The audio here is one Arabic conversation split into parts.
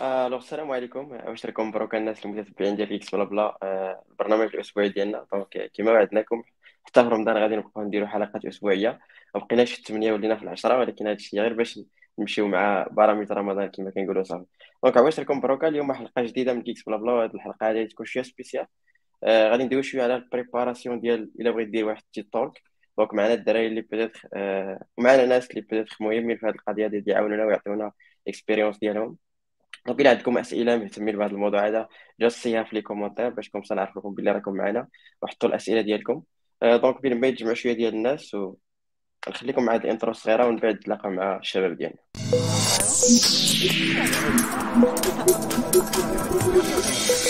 ألو السلام عليكم. واش راكم؟ مبروك الناس المتتبعين ديال Geeks Blabla. آه، البرنامج الأسبوعي ديالنا. donc كيما وعدناكم حتى في رمضان غادي نبقاو نديرو حلقات أسبوعية. ما بقيناش في الثمانيه ولينا في العشرة ولكن هذا الشيء غير باش نمشيو مع برامج رمضان كما كنقولوا صافي. دونك عواشركم مبروكة اليوم حلقه جديدة من Geeks Blabla. وهاد الحلقة هذه تكون شوية spécial آه غادي ندويو شوية على ال préparation ديال إلا بغيت دير واحد tech talk donc معنا الدراري اللي آه معنا ناس اللي peut-être مهمين في هذه القضية ديال يعاونونا ويعطيونا expérience ديالهم. donc الا عندكم أسئلة مهتمين بهذا الموضوع هذا؟ جاست سيها في les commentaires باش comme ça نعرف لكم بلي راكم معنا وحطوا الأسئلة ديالكم. آه، donc بين ما يتجمعوا شوية ديال الناس ونخليكم مع هذه ال intro الصغيرة ومن بعد نتلاقاو مع الشباب ديالنا.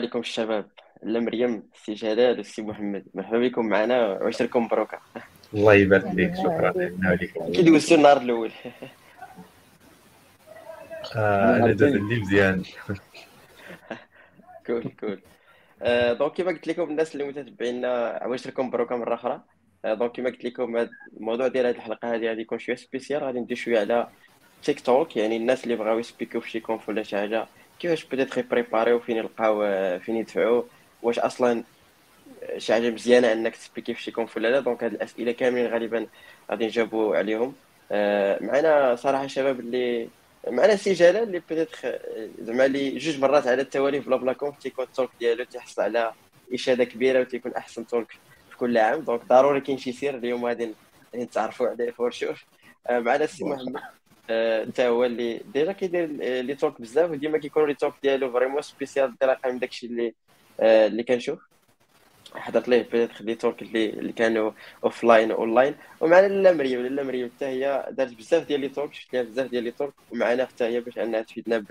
عليكم الشباب. لاله مريم السي جلال والسي محمد. مرحبا بكم معنا وعشركم مبروكه الله يبارك فيك شكرا. عليكم. كي دوزتو النهار الأول. آه، أنا دوز عندي مزيان. cool cool. آه، donc كيما قلت لكم الناس اللي متتبعينا عواشركم مبروكه مرة أخرى آه، donc كيما قلت لكم الموضوع ديال هذه الحلقة هذه غادي يكون شوية spécial غادي ندير شوية على tech talk يعني الناس اللي بغاو يسبيكو في شي conf ولا شي حاجة كيفاش بدات بريباريو فين يلقاو فين يدفعوا واش أصلا شي حاجة مزيانة أنك تسبيكي في شي conf ولا لا donc هاد الأسئلة كاملين غالبا غادي نجاوبوا عليهم. آه، معنا صراحة شباب اللي معنا سي جلال اللي peut-être زعما اللي جوج مرات على التوالي في Blabla Conf تيكون ال talk ديالو تيحصل على إشادة كبيرة وتيكون أحسن talk في كل عام. donc ضروري كاين شي سر اليوم غادي نتعرفوا عليه for sure معنا السي محمد. حتى هو اللي déjà كيدير les talks بزاف وديما كيكونوا les talks ديالو vraiment spécial انطلاقا من داكشي اللي آه، اللي كنشوف. حضرت ليه peut-être les talks اللي اللي كانوا offline online ومعنا لاله مريم لاله مريم حتى هي دارت بزاف ديال les talks شفت لها بزاف ديال les talks ومعنا حتى هي باش أنها تفيدنا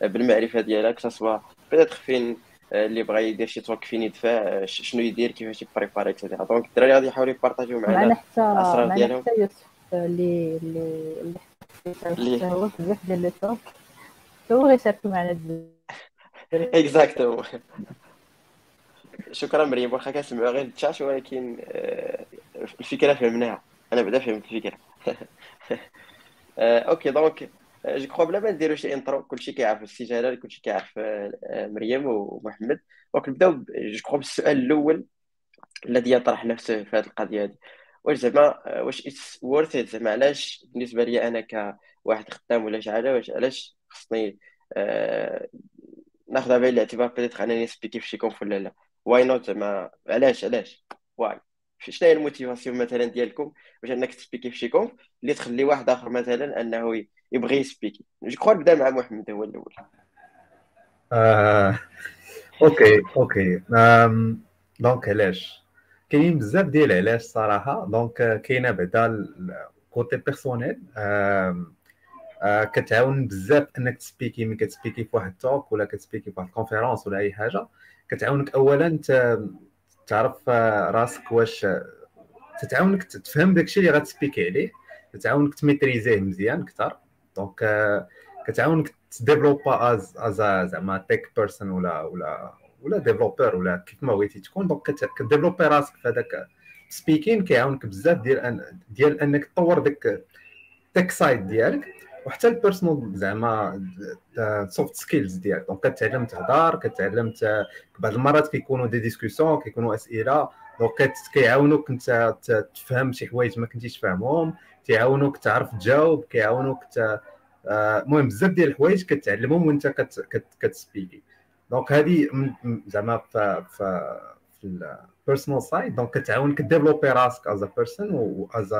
بالمعرفة ديالها que ce soit peut-être فين آه، اللي بغى يدير شي talk فين يدفع آه، شنو يدير كيفاش يبريباري et cetera donc الدراري غادي يحاولوا يبارطاجيو معنا الأسرار ديالهم. حتى يوسف اللي اللي بزاف ديال لي هو غيشاركوا معنا exactement شكرا مريم. واخا كنسمعوا غير التشاش ولكن آه، الفكرة فهمناها. أنا بعدا فهمت الفكرة. آه، OK donc je crois بلا ما نديرو شي intro كلشي كيعرف السي جلال كلشي كيعرف آه، مريم ومحمد. donc نبداو je crois بالسؤال الأول الذي يطرح نفسه في هذه القضية هذه. واش زعما واش it's worth زعما علاش بالنسبة لي أنا كواحد خدام ولا شي حاجة واش علاش خصني آه، ناخذ بعين الاعتبار؟ بديت أنني نسبيكي في شي conf ولا لا. why not زعما علاش علاش؟ why شنو هي ال motivation مثلا ديالكم باش أنك تسبيكي في شي conf اللي تخلي واحد آخر مثلا أنه يبغي يسبيكي؟ je crois نبدا مع محمد هو الأول. آه، okay okay. donc علاش؟ كاينين بزاف ديال علاش صراحة. donc آه، كاينة بعدا côté personnel. آه، كتعاون بزاف أنك تسبيكي ملي كتسبيكي في واحد ال talk ولا كتسبيكي في واحد ال conférence ولا أي حاجة كتعاونك اولا تعرف آه، راسك واش تتعاونك تفهم داكشي اللي غتسبيكي عليه. تتعاونك تميتريزيه مزيان أكثر. donc كتعاونك تديفلوبا as as زعما tech person ولا ولا ولا developer ولا كيف ما بغيتي تكون donc كديفلوبي راسك في هذاك speaking كيعاونك بزاف ديال أن ديال أنك تطور داك tech side ديالك وحتى ال personal زعما soft skills ديالك. donc كتعلم تهضر كتعلم بعض المرات كيكونوا des discussions كيكونوا أسئلة. donc كيعاونوك أنت تفهم شي حوايج ما كنتيش فاهمهم. تيعاونوك تعرف تجاوب كيعاونوك آه، المهم بزاف ديال الحوايج كتعلمهم وأنت كت كت كتسبيكي donc هذه زعما في في في ال personal side donc كتعاونك ديفلوبي راسك as a person و as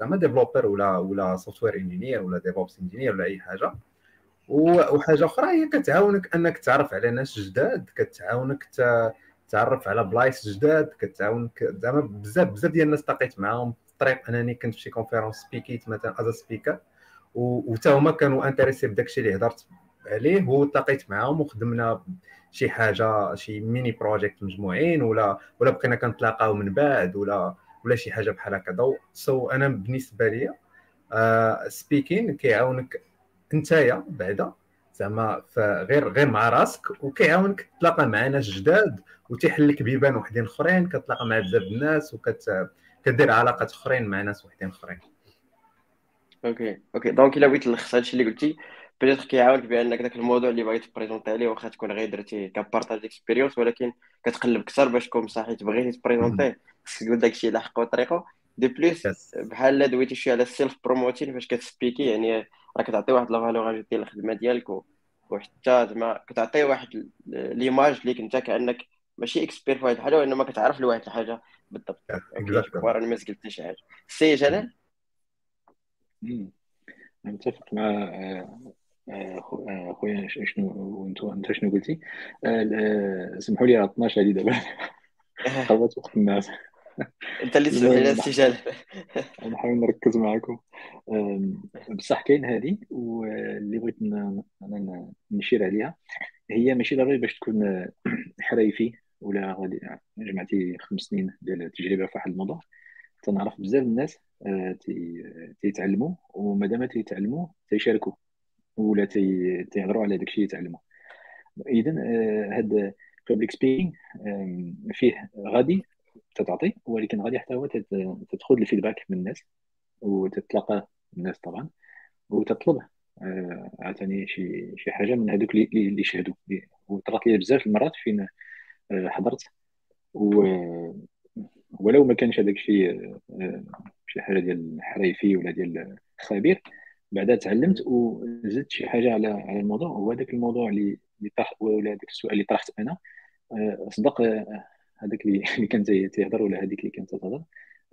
زعما developer ولا ولا software engineer ولا DevOps engineer ولا أي حاجة. و- وحاجة أخرى هي كتعاونك أنك تعرف على ناس جداد كتعاونك ت- كتعرف على بلايص جداد كتعاونك زعما بزاف بزاف ديال الناس تلاقيت معاهم. في الطريق أنني كنت في شي conférence سبيكيت مثلا as speaker وحتى هما كانوا intéressés بداكشي اللي هضرت عليه وتلاقيت معاهم وخدمنا شي حاجة شي mini project مجموعين ولا ولا بقينا كنتلاقاو من بعد ولا ولا شي حاجة بحال هكا so أنا بالنسبة ليا speaking كيعاونك نتايا بعدا زعما غير غير مع راسك وكيعاونك تلاقى مع ناس جداد وتيحل لك بيبان وحدين أخرين كتلاقى مع بزاف الناس وكدير علاقات أخرين مع ناس وحدين أخرين. okay okay. donc إلا بغيت نلخص هادشي اللي قلتي peut-être كيعاونك بانك داك الموضوع اللي بغيتي تبريزونتي عليه واخا تكون غير درتي ك partage expérience ولكن كتقلب أكثر باش تكون صحيح تبغيتي تبريزونتيه خصك تقول داكشي على حق وطريقه de plus بحال دويتي شوية على ال self promoting فاش كتسبيكي يعني راك تعطي واحد la valeur ديال الخدمه ديالك وحتى زعما كتعطي واحد l'image ليك انت كأنك ماشي expert في واحد الحاجة وإنما كتعرف لواحد الحاجة. بالضبط. أنا ما قلتش حاجة. سي جلال؟ نتفق مع آه، خويا شنو انت انت شنو قلتي؟ سمحوا لي 12 هذه دابا. خلصت وقت الناس انت اللي تسمح لي السي جلال. نحاول نركز معكم بصح كاين هذه واللي بغيت نشير عليها هي ماشي ضروري باش تكون حريفي ولا غادي جمعتي خمس سنين ديال التجربة في واحد الموضوع. تنعرف بزاف الناس آه، تيتعلموا ومادام تيتعلموا تيشاركوا. ولا تيهضروا على داكشي اللي يتعلموا اذا هاد بابليك سبيكينغ فيه غادي تتعطي ولكن غادي حتى هو تدخل الفيدباك من الناس وتتلاقى الناس طبعا وتطلب آه، عاوتاني شي شي حاجة من هذوك اللي شهدوا. وطرات لي بزاف المرات فين آه، حضرت و ولو ما كانش هذاك الشيء آه، شي حاجة ديال الحريفي ولا ديال الخبير بعدا تعلمت وزدت شي حاجة على على الموضوع هو هذاك الموضوع اللي اللي طرح ولا هذاك السؤال اللي طرحت أنا. صدق هذاك اللي كان تيهضر ولا هذيك اللي كانت تهضر.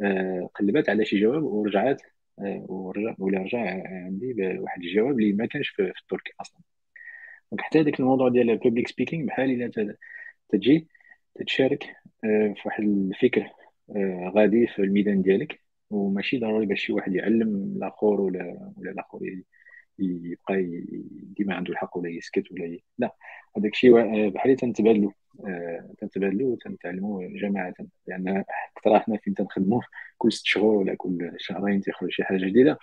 آه، قلبات على شي جواب ورجعات آه، ورجع ولا رجع عندي بواحد الجواب اللي ما كانش في, التركي أصلا. دونك حتى هذاك الموضوع ديال الببليك سبيكينغ بحال إلا تجي تتشارك آه، في واحد الفكر غادي في الميدان ديالك. وماشي ضروري باش شي واحد يعلم الآخر ولا ولا الآخر يبقى ديما عنده الحق ولا يسكت ولا ي... لا هذاك الشيء بحال تنتبادلوا آه، تنتبادلوا وتنتعلموا جماعة. لأن أكثر حنا فين تنخدموا كل ست شهور ولا كل شهرين تيخرج شي حاجة جديدة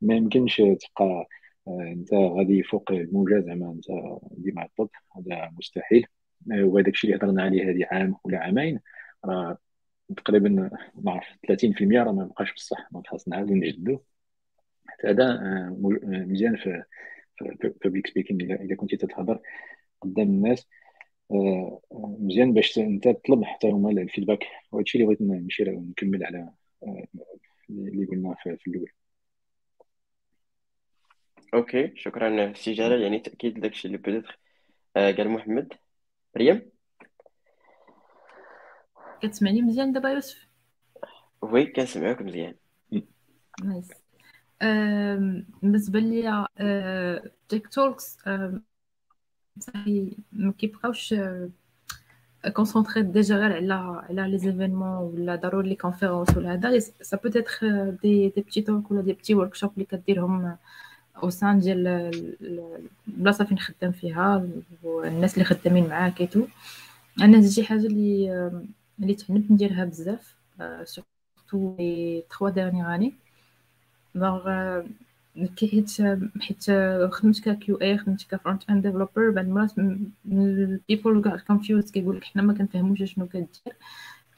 ما يمكنش تبقى آه، أنت غادي فوق الموجة زعما أنت ديما الطب. هذا مستحيل. آه، وهذاك الشيء اللي هضرنا عليه هذه عام ولا عامين راه تقريبا ما عرف 30% راه ما بقاش بصح. دونك خاصنا نعاودو نجدو هذا مزيان في public speaking اذا كنتي تتهضر قدام الناس. آه، مزيان باش انت تطلب حتى هما ال feedback. وهذا الشيء اللي بغيت نمشي نكمل على آه، اللي قلنا في الأول. okay شكرا سي جلال. يعني تأكيد داكشي اللي بدات آه، قال محمد. ريم كتسمعني مزيان دابا يوسف؟ oui كنسمعوك مزيان. nice. بالنسبة ليا tech talks صافي ما كيبقاوش concentrés déjà غير على على les événements ولا ضروري les conférences ولا هذا. ça peut être des des petits talks ولا des petits workshops اللي كديرهم au sein ديال البلاصه فين خدام فيها والناس اللي خدامين معاك et tout أنا شي حاجة اللي اللي تعنت نديرها بزاف surtout les 3 dernières années donc حيت حيت خدمت QA خدمت ك front-end developer بعد المرات ال people كاع confused كيقول لك حنا ما كنفهموش شنو كدير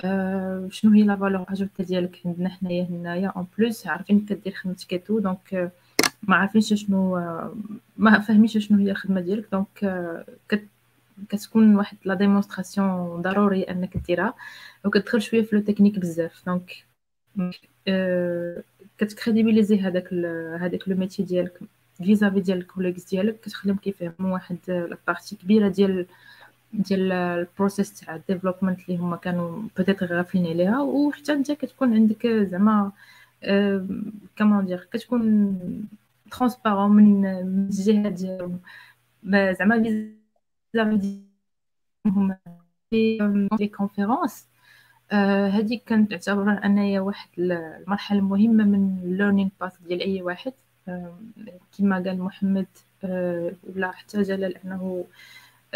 أه شنو هي la valeur ajoutée ديالك عندنا حنايا هنايا. en plus عارفين كدير خدمتك تو donc ما عارفينش شنو ما فاهمينش شنو هي الخدمة ديالك donc كتكون واحد la démonstration ضروري انك ديرها وكتدخل شوية في le technique بزاف. donc أه كتكريديبيليزي هذاك هذاك le métier ديالك vis-à-vis ديال ال collègues ديالك كتخليهم كيفهموا واحد la partie كبيرة ديال ديال ال process تاع ال development اللي هما كانوا peut-être غافلين عليها. وحتى انت كتكون عندك زعما comment dire كتكون transparent من الجهة ديالهم. زعما les conférences. هذه كانت تعتبر انها واحد المرحلة مهمه من ال learning path ديال أي واحد. كما قال محمد ولا حتى جلال أنه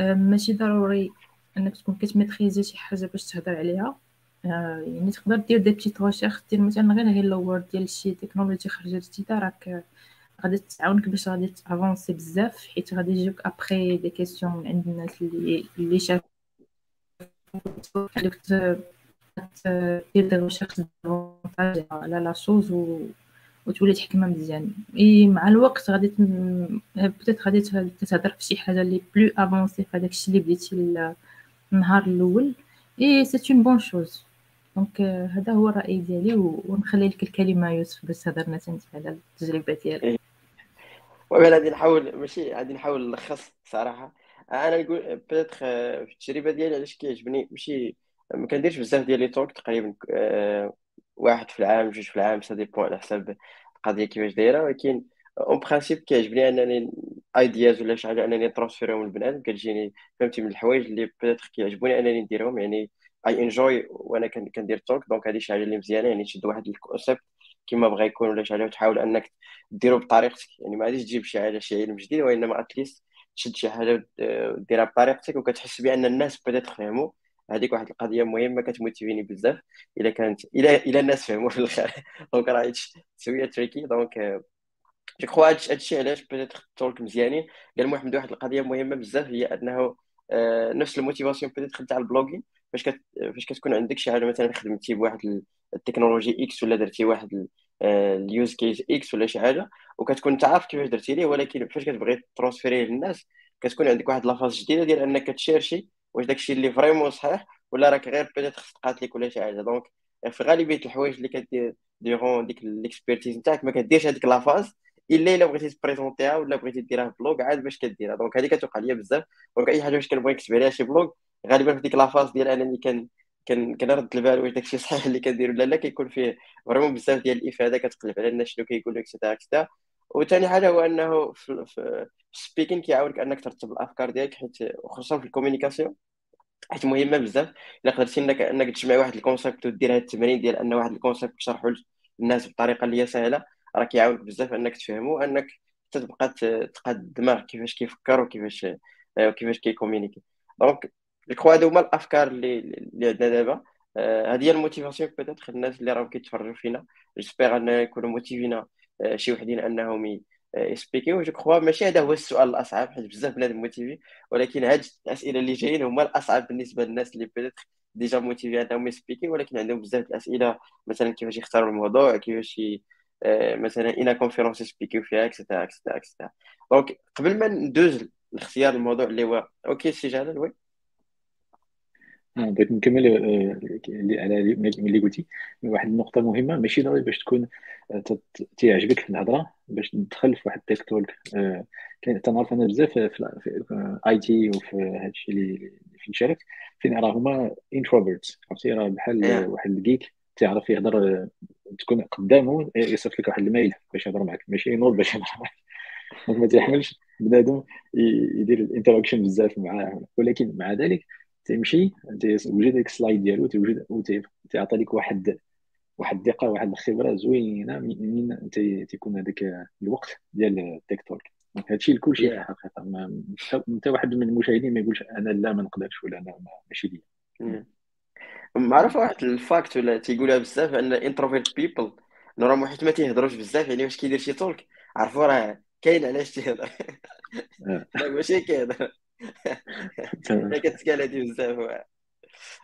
ماشي ضروري أنك تكون كتميتريزي شي حاجة باش تهضر عليها. يعني تقدر دير des petites recherches دير مثلا غير hello world ديال شي تكنولوجي خرجت جديده راك غادي تعاونك باش غادي ت avancer بزاف حيت غادي يجيوك après des questions من عند الناس اللي اللي شافوا دير des recherches على la chose و وتولي تحكمها مزيان. إي مع الوقت غادي peut-être غادي تهضر في شي حاجة اللي plus avancée في هذاك الشيء اللي بديتي النهار الأول. et c'est une bonne chose donc هذا هو الرأي ديالي ونخلي لك الكلمة يوسف باش تهضر أنت على التجربة ديالك. غادي نحاول ماشي غادي نحاول نلخص صراحة. أنا نقول peut-être في التجربة ديالي علاش كيعجبني ماشي ما كنديرش بزاف ديال les talks تقريبا واحد في العام جوج في العام ça dépend على حساب القضية كيفاش دايرة. ولكن en principe كيعجبني أنني ideas ولا شي حاجة أنني transférer هم للبنادم كتجيني فهمتي من الحوايج اللي peut-être كيعجبوني أنني نديرهم. يعني I enjoy وأنا كندير talk donc هذه شي حاجة اللي مزيانة. يعني تشد واحد ال concept كما بغى يكون ولا شي حاجة وتحاول أنك ديرو بطريقتك. يعني ما غاديش تجيب شي حاجة شي علم جديد وإنما at least تشد شي حاجة وديرها بطريقتك وكتحس بأن الناس بدات فهموا هذيك واحد القضية مهمة كت motiver ني بزاف. إلا كانت إلا إلا الناس فهموا في الآخر. donc راه شوية tricky donc je crois هادشي علاش بدات talk مزيانين. قال محمد واحد القضية مهمة بزاف هي أنه نفس ال motivation بدات تاع ال blogging فاش كت... فاش كتكون عندك شي حاجة مثلا خدمتي بواحد ال technologie X ولا درتي واحد ال use case X ولا شي حاجة وكتكون انت عارف كيفاش درتي ليه ولكن فاش كتبغي transférer ه للناس كتكون عندك واحد la phase جديدة ديال أنك كت chercher واش داكشي اللي vraiment صحيح ولا راك غير peut-être خص تقاتلك ولا شي حاجة. donc في غالبية الحوايج اللي كدير durant ديك l'expertise نتاعك ما كديرش هذيك la phase إلا إلا بغيتي ت présenter ها ولا بغيتي ديرها blog عاد باش كديرها. donc هذه كتوقع ليا بزاف. donc أي حاجة باش كنبغي نكتب عليها شي blog غالبا في ديك la phase ديال أنني كان كان كنرد البال واش داكشي صحيح اللي كندير ولا لا كيكون فيه vraiment بزاف ديال الإفادة كتقلب على الناس شنو كيقولوا et cetera et cetera وثاني حاجة هو أنه في, في ال speaking كيعاونك أنك ترتب الأفكار ديالك حيت خصوصا في ال communication حيت مهمة بزاف. إلا قدرتي إنك إنك تجمع واحد ال concept ودير هذا التمرين ديال أن واحد ال concept تشرحه للناس بطريقة اللي هي سهلة. راه كيعاونك بزاف انك تفهمو انك تبقى تقاد الدماغ كيفاش كيفكر وكيفاش وكيفاش كي communiquer. donc je هادو هما الأفكار اللي اللي عندنا دابا. آه، هذه هي ال motivation peut-être الناس اللي راهم كيتفرجوا فينا. j'espère أن يكونوا motiver نا آه، شي وحدين أنهم ي speak يو je crois ماشي هذا هو السؤال الأصعب حيت بزاف بنادم motivé ولكن هاد الأسئلة اللي جايين هما الأصعب بالنسبة للناس اللي peut-être déjà motivés أنهم ي speak ي. ولكن عندهم بزاف الأسئلة مثلا كيفاش يختاروا الموضوع كيفاش آه، مثلا une conférence ي speak يو فيها et cetera et cetera et cetera donc قبل ما ندوز لاختيار الموضوع اللي هو okay سي جلال oui آه، بغيت نكمل آه، على اللي قلتي. واحد النقطة مهمة ماشي ضروري باش تكون آه، تيعجبك الهضرة باش تدخل في واحد ال tech talk كاين تنعرف أنا بزاف في IT وفي هذا الشيء اللي في نشارك فين راه هما introvert عرفتي؟ راه بحال واحد ال geek تعرف يهضر تكون قدامه يصيفط لك واحد ال mail باش يهضر معك ماشي ينوض باش يهضر معك donc ما تيحملش بنادم يدير ال interaction بزاف معاه. ولكن مع ذلك تيمشي تيوجد ديك ال slides ديالو تيوجد تيعطي لك واحد واحد الدقه واحد الخبرة زوينة منين تيكون هذاك الوقت ديال ال tech talk هادشي لكل شيء حقيقة. انت واحد من المشاهدين ما يقولش أنا لا ما نقدرش ولا أنا ماشي ليا معروف واحد ال fact ولا تيقولها بزاف ان introvert people normalement حيت ما تيهضروش بزاف يعني واش كيدير شي talk عرفوا راه كاين علاش تيهضر. ماشي كيهضر. كتقال هادي بزاف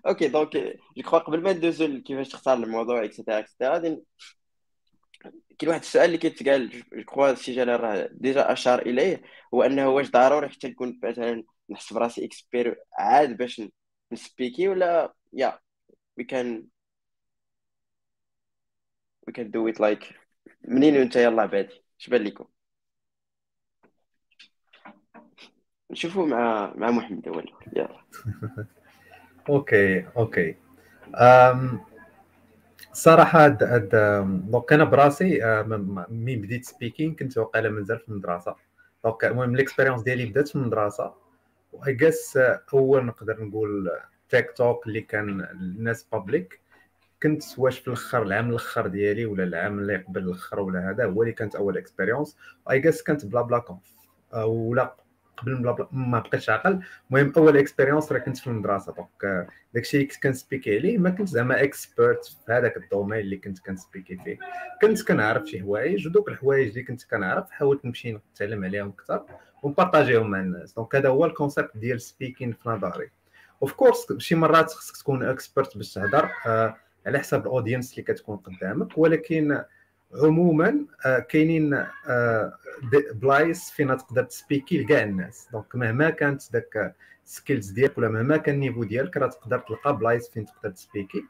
okay donc je crois قبل ما ندوزو كيفاش تختار الموضوع et cetera et cetera غادي كاين واحد السؤال اللي كيتقال جو كخوا سي جلال راه ديجا أشار إليه هو أنه واش ضروري حتى نكون مثلا نحس براسي اكسبير عاد باش نسبيكي ولا يا وي كان وي كان دو ات لايك منين وانت؟ يلاه بادي اش بان لكم نشوفوا مع مع محمد أول. يلا. أوكي أوكي. أم صراحة هاد donc أنا براسي ملي بديت speaking كنت واقيلا مازال في المدرسة. donc المهم l'expérience ديالي بدات في المدرسة. و أول نقدر نقول tech talk اللي كان الناس public كنت واش في الأخر العام الأخر ديالي ولا العام اللي قبل الأخر ولا هذا هو اللي كانت أول expérience I guess كانت Bla Bla Conf. ولا قبل Bla Bla ما بقيتش عاقل. المهم أول expérience راه كنت في المدرسة. donc داكشي اللي كنت كن speak ي عليه ما كنت زعما expert في هذاك ال domaine اللي كنت كن speak ي فيه. كنت كنعرف شي حوايج ودوك الحوايج اللي كنت كنعرف حاولت نمشي نتعلم عليهم أكثر ون partager هم مع الناس. donc هذا هو ال concept ديال speaking في نظري of course شي مرات خصك تكون expert باش تهضر آه على حساب ال audience اللي كتكون قدامك. ولكن عموما آه كاينين آه بلايص فين تقدر تسبيكي لكاع الناس. donc مهما كانت داك skills ديالك ولا مهما كان ال niveau ديالك راه تقدر تلقى بلايص فين تقدر تسبيكي.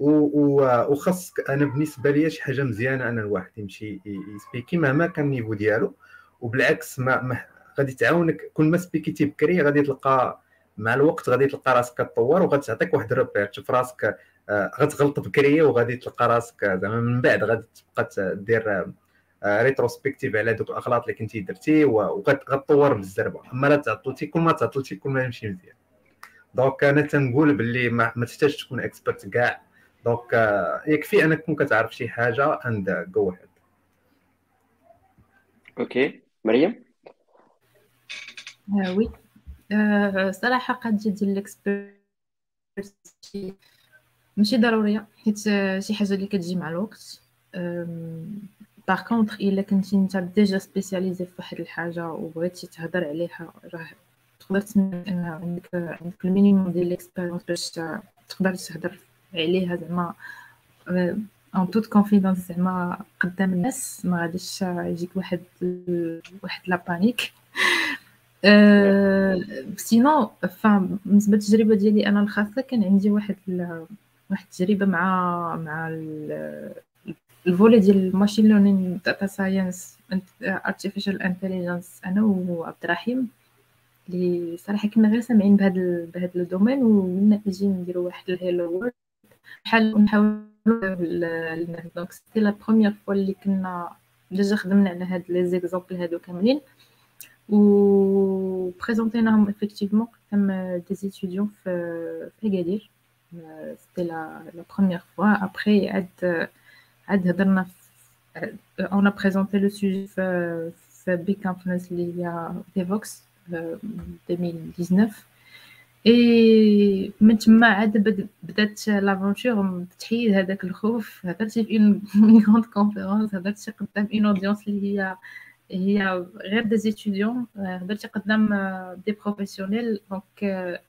وخاصك أنا بالنسبة لي شي حاجة مزيانة ان الواحد يمشي يسبيكي مهما كان ال niveau ديالو. وبالعكس ما, ما غادي تعاونك كل ما سبيكيتي بكري غادي تلقى مع الوقت غادي تلقى راسك كتطور وغادي تعطيك واحد repère تشوف راسك آه، غتغلط بكري وغادي تلقى راسك زعما من بعد غادي تبقى دير rétrospective على دوك الأغلاط اللي كنتي درتي وغتطور بالزربه أما لا تعطلتي كل ما تعطلتي كل ما يمشي مزيان. donc أنا تنقول باللي ما, ما تحتاجش تكون expert كاع. donc آه، يكفي أنك تكون كتعرف شي حاجة and go ahead okay. مريم؟ آه oui. آه صراحة قد جد ال expert ماشي ضروريه حيت شي حاجة اللي كتجي مع الوقت. par contre إلا كنتي أنت déjà spécialisé في واحد الحاجة وبغيتي تهضر عليها راه تقدر تسمع ان عندك عندك ال minimum ديال l'expérience باش تقدر تهضر عليها زعما en toute confidence زعما قدام الناس. ما غاديش يجيك واحد واحد la panique أه sinon بالنسبة للتجربة ديالي أنا الخاصة كان عندي واحد واحد التجربة مع مع ال volet ديال ال machine learning data science artificial intelligence أنا وعبد الرحيم اللي صراحة كنا غير سامعين بهذا بهذا ال domaine وقلنا نجي نديرو واحد ال hello world بحال نحاولوا donc c'était la première fois اللي كنا déjà خدمنا على هاد les exemples هادو كاملين. و بريزونتيناهم effectivement قدام des étudiants في في اكادير c'était la la première fois après عاد عاد هضرنا on a présenté le sujet في في big conference اللي هي Devoxx 2019 اي من تما عاد بدات l'aventure تحيد هذاك الخوف هضرتي في en grande conférence هضرتي قدام une audience اللي هي هي غير des étudiants هضرتي قدام des professionnels donc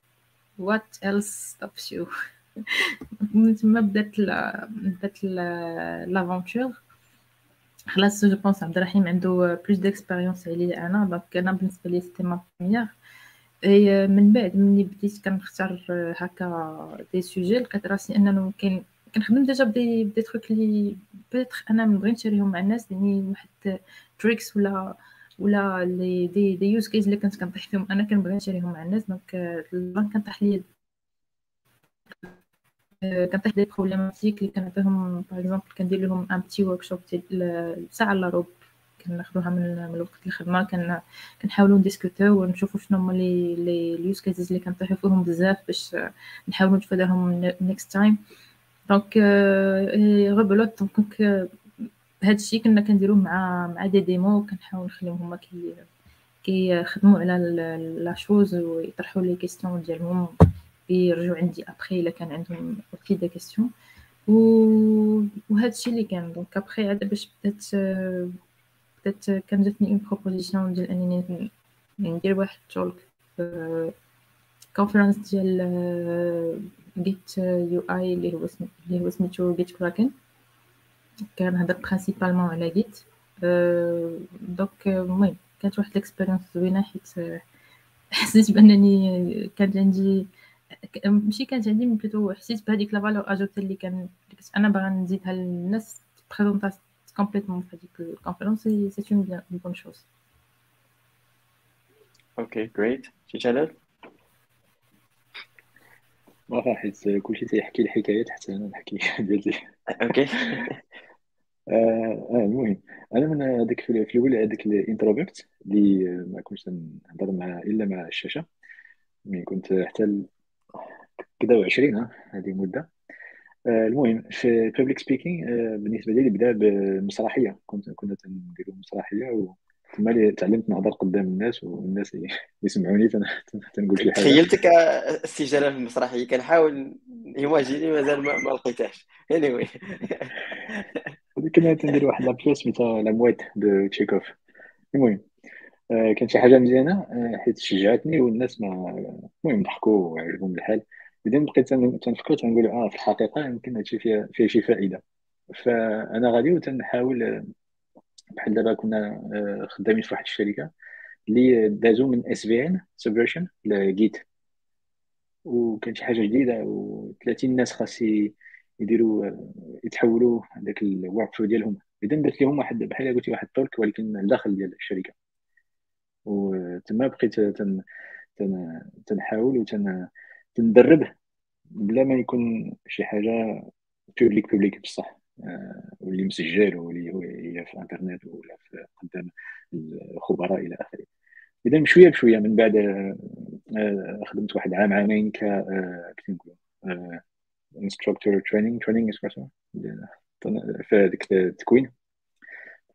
what else stops you من تما بدات بدات l'aventure خلاص je pense عبد الرحيم عنده plus d'expérience عليا أنا donc أنا بالنسبة لي c'était ma première et من بعد ملي بديت كنختار هكا des sujets لقيت راسي انه كاين كنخدم déjà ب des ب des trucs لي peut-être أنا نبغي نشاريهم مع الناس يعني واحد tricks ولا ولا les des des use cases اللي كنت كنطيح فيهم. أنا كنبغي نشاريهم مع الناس donc البان كنطيح ليا كنطيح des problématiques اللي كنعطيهم par exemple كندير لهم un petit workshop ديال ساعة إلا ربع كناخذوها من من وقت الخدمه كن كنحاولوا نديسكوتيو ونشوفوا شنو هما les les ال use cases اللي كنطيحوا فيهم بزاف باش نحاولوا نتفاداهم next time donc plutôt donc هادشي كنا كنديروه مع مع des démos كنحاول نخليهم هما كي كيخدموا على la chose ويطرحوا les questions ديالهم يرجعوا عندي ابخي إلا كان عندهم okay des questions. و وهذا الشيء اللي كان. donc après عاد باش بدات بدات كان جاتني une proposition ديال أنني ندير واحد talk conférence ديال Git UI اللي هو سميتو GitKraken كنهضر principalement على Git donc المهم كانت واحد ال expérience زوينة حيت حسيت بأنني كانت عندي ماشي كانت عندي من plutôt حسيت بهذيك la valeur ajoutée اللي كان أنا باغا نزيدها للناس présente complètement في هذيك ال conférence c'est une bonne chose okay great سي جلال واخا حيت كلشي تيحكي الحكايات حتى أنا نحكي. ديالي okay آه المهم. أنا من هذيك في الأول هذيك ال introvert اللي ما كنتش نهضر مع إلا مع الشاشة. ملي كنت حتى كذا و20 هذه مدة. آه، المهم في ال public speaking بالنسبة لي بدأ بمسرحية. كنت كنا تنديروا مسرحية وتما تعلمت نهضر قدام الناس والناس يسمعوني تنقول شي حاجة. تخيلتك السي جلال في المسرحية كنحاول imaginer مازال ما, ما لقيتهاش. Anyway. كنا تندير واحد la pièce سميتها La Mouette de Tchekhov. المهم آه، كانت شي حاجة مزيانة آه، حيت شجعتني والناس ما المهم ضحكوا وعجبهم الحال. بعدين بقيت تنفكر تنقول آه في الحقيقة يمكن هادشي فيها فيه شي فائدة. فأنا غادي وتنحاول آه، بحال دابا كنا خدامين في واحد الشركة اللي دازو من SVN Subversion ل Git وكان شي حاجة جديدة و30 ناس خاص يديروا يتحولوا هذاك ال workflow ديالهم. إذا درت لهم واحد بحال قلتي واحد ال talk ولكن الداخل ديال الشركة. وتما بقيت تن تن تنحاول وتن تندرب بلا ما يكون شي حاجة public public بصح. آه، واللي مسجل واللي هي في الإنترنت ولا في قدام الخبراء إلى آخره. إذا بشوية بشوية من بعد آه، خدمت واحد عام عامين ك كيف نقولوا؟ instructor training training في هذيك التكوين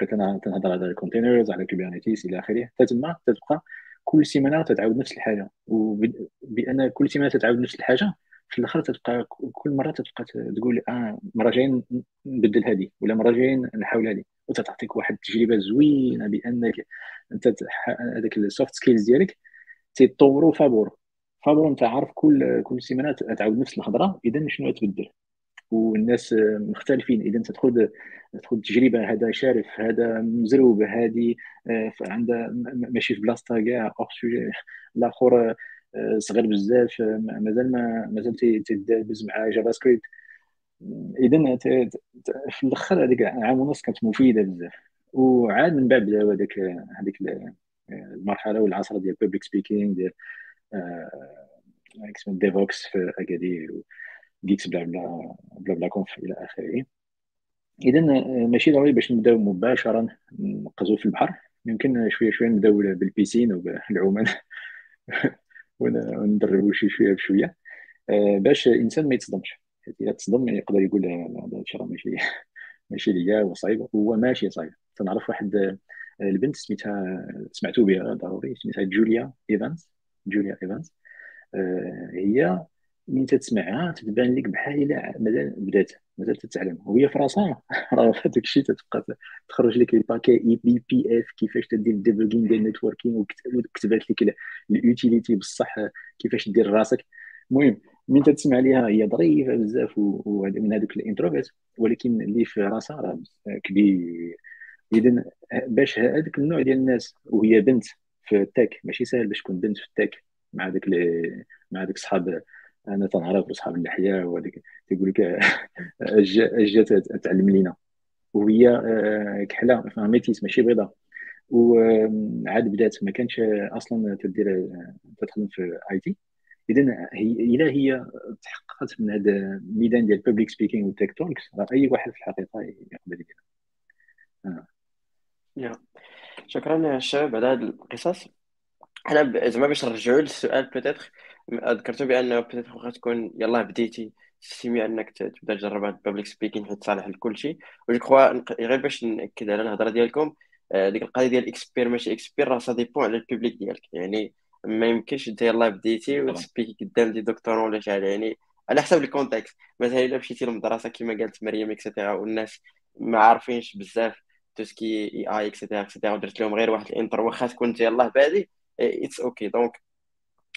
بقيت أنا تنهضر على ال containers على Kubernetes إلى اخره حتى تما تتبقى كل سيمانه تتعاود نفس الحاجة وبان كل سيمانه تتعاود نفس الحاجة في الآخر تتبقى كل مره تتبقى تقول آه مره جايين نبدل هذه ولا مره جايين نحاول هذه وتعطيك واحد التجربه زوينه بانك انت هذاك ال soft skills ديالك تيطوروا فابور فابور انت عارف كل كل سيمانة تعاود نفس الهضره إذا شنو تبدل؟ والناس مختلفين إذا تدخل تدخل تجربة هذا شارف هذا مزروب هذه آه، عندها ماشي في بلاصتها كاع الآخر آه، صغير بزاف مازال ما مازال تيدابز مع JavaScript إذا في الأخر هذيك عام ونص كانت مفيدة بزاف. وعاد من بعد بداو هذيك هذيك المرحلة والعصر ديال public speaking ديال اسمه Devoxx في اكادير جيكس بلا بلا بلا بلا كونف إلى آخره. اذا ماشي ضروري باش نبداو مباشره نقزو في البحر. يمكن شوية شوية نبداو بال piscine وبالعومان وندربو شي شوية بشوية. آه، باش الانسان ما يتصدمش. اذا تصدم يقدر يقول هذا الشيء راه ماشي ماشي ليا وصعيب. هو ماشي صعيب. تنعرف واحد آه، البنت سميتها سمعتو بها ضروري سميتها Julia Evans Julia Evans آه، هي من تسمعها تبان لك بحال إلا مازال بدات مازال تتعلم. وهي في راسها راه هذاك الشيء تتبقى تخرج لك ال packet eBPF كيفاش تدير ال debugging ديال ال networking وكتبات لك ال utility بصح كيفاش دير راسك. المهم من تسمع ليها هي ظريفة بزاف ومن هذوك ال introvert ولكن اللي في راسها راه كبير. اذا باش هذاك النوع ديال الناس وهي بنت في ال tech ماشي سهل باش تكون بنت في ال tech مع داك مع داك صحاب أنا تنعرف صحاب اللحية وهذيك تيقول لك اجا تعلم لينا وهي آه، كحلة métisse ماشي بيضاء وعاد بدات ما كانش أصلا تدير تدخل في IT. اذا هي إلا هي تحققت من هذا الميدان ديال public speaking وال tech talks راه أي واحد في الحقيقة يقدر يديرها آه. شكرا الشباب على هذه القصص. أنا زعما باش نرجعوا للسؤال peut-être ذكرتوا بان peut-être واخا تكون يلاه بديتي تستمع أنك تبدأ تجرب هاد ال public speaking حيت صالح لكل شيء. و je crois غير باش نأكد على الهضرة ديالكم آه، ديك القضية ديال expert ماشي expert راه ça dépend على ال public ديالك. يعني ما يمكنش انت يلاه بديتي وت speak ي قدام des docteurs ولا شي حاجة. يعني على حسب ال contexte مثلا إلا مشيتي للمدرسة كما قالت مريم et cetera والناس ما عارفينش بزاف توسكي إي آي اكسيتيرا اكسيتيرا ودرت لهم غير واحد ال intro واخا انت يلاه بادي it's OK donc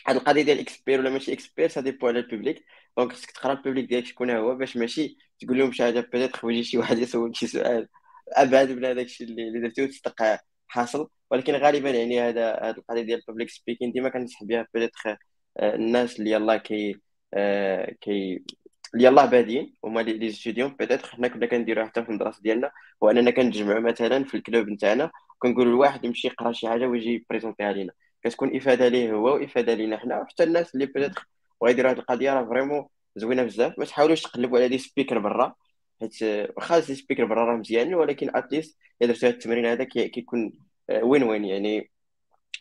هاد القضية ديال expert ولا ماشي expert ça dépend على ال public donc خصك تقرا ال public ديالك شكون هو باش ماشي تقول لهم شي حاجة peut-être ويجي شي واحد يسولك شي سؤال. أبعد من هذاك الشيء اللي درتي وتصدق حاصل. ولكن غالبا يعني هذا هاد القضية ديال ال public speaking ديما كنصح بها peut-être آه، الناس اللي يلاه كي آه، كي اللي يلاه بادين هما les étudiants peut-être حنا كنا كنديرو حتى في المدرسة ديالنا هو أننا كنتجمعوا مثلا في ال club نتاعنا كنقولوا لواحد يمشي يقرأ شي حاجة ويجي ي présente يها لينا. كتكون إفادة ليه هو وإفادة لينا حنا وحتى الناس اللي peut-être بغا يديروا هذه القضية راه vraiment زوينة بزاف. ما تحاولوش تقلبوا على des speakers برا حيت واخا des speakers برا راه مزيانين ولكن at least اذا درتوا هذا التمرين هذا كيكون win win يعني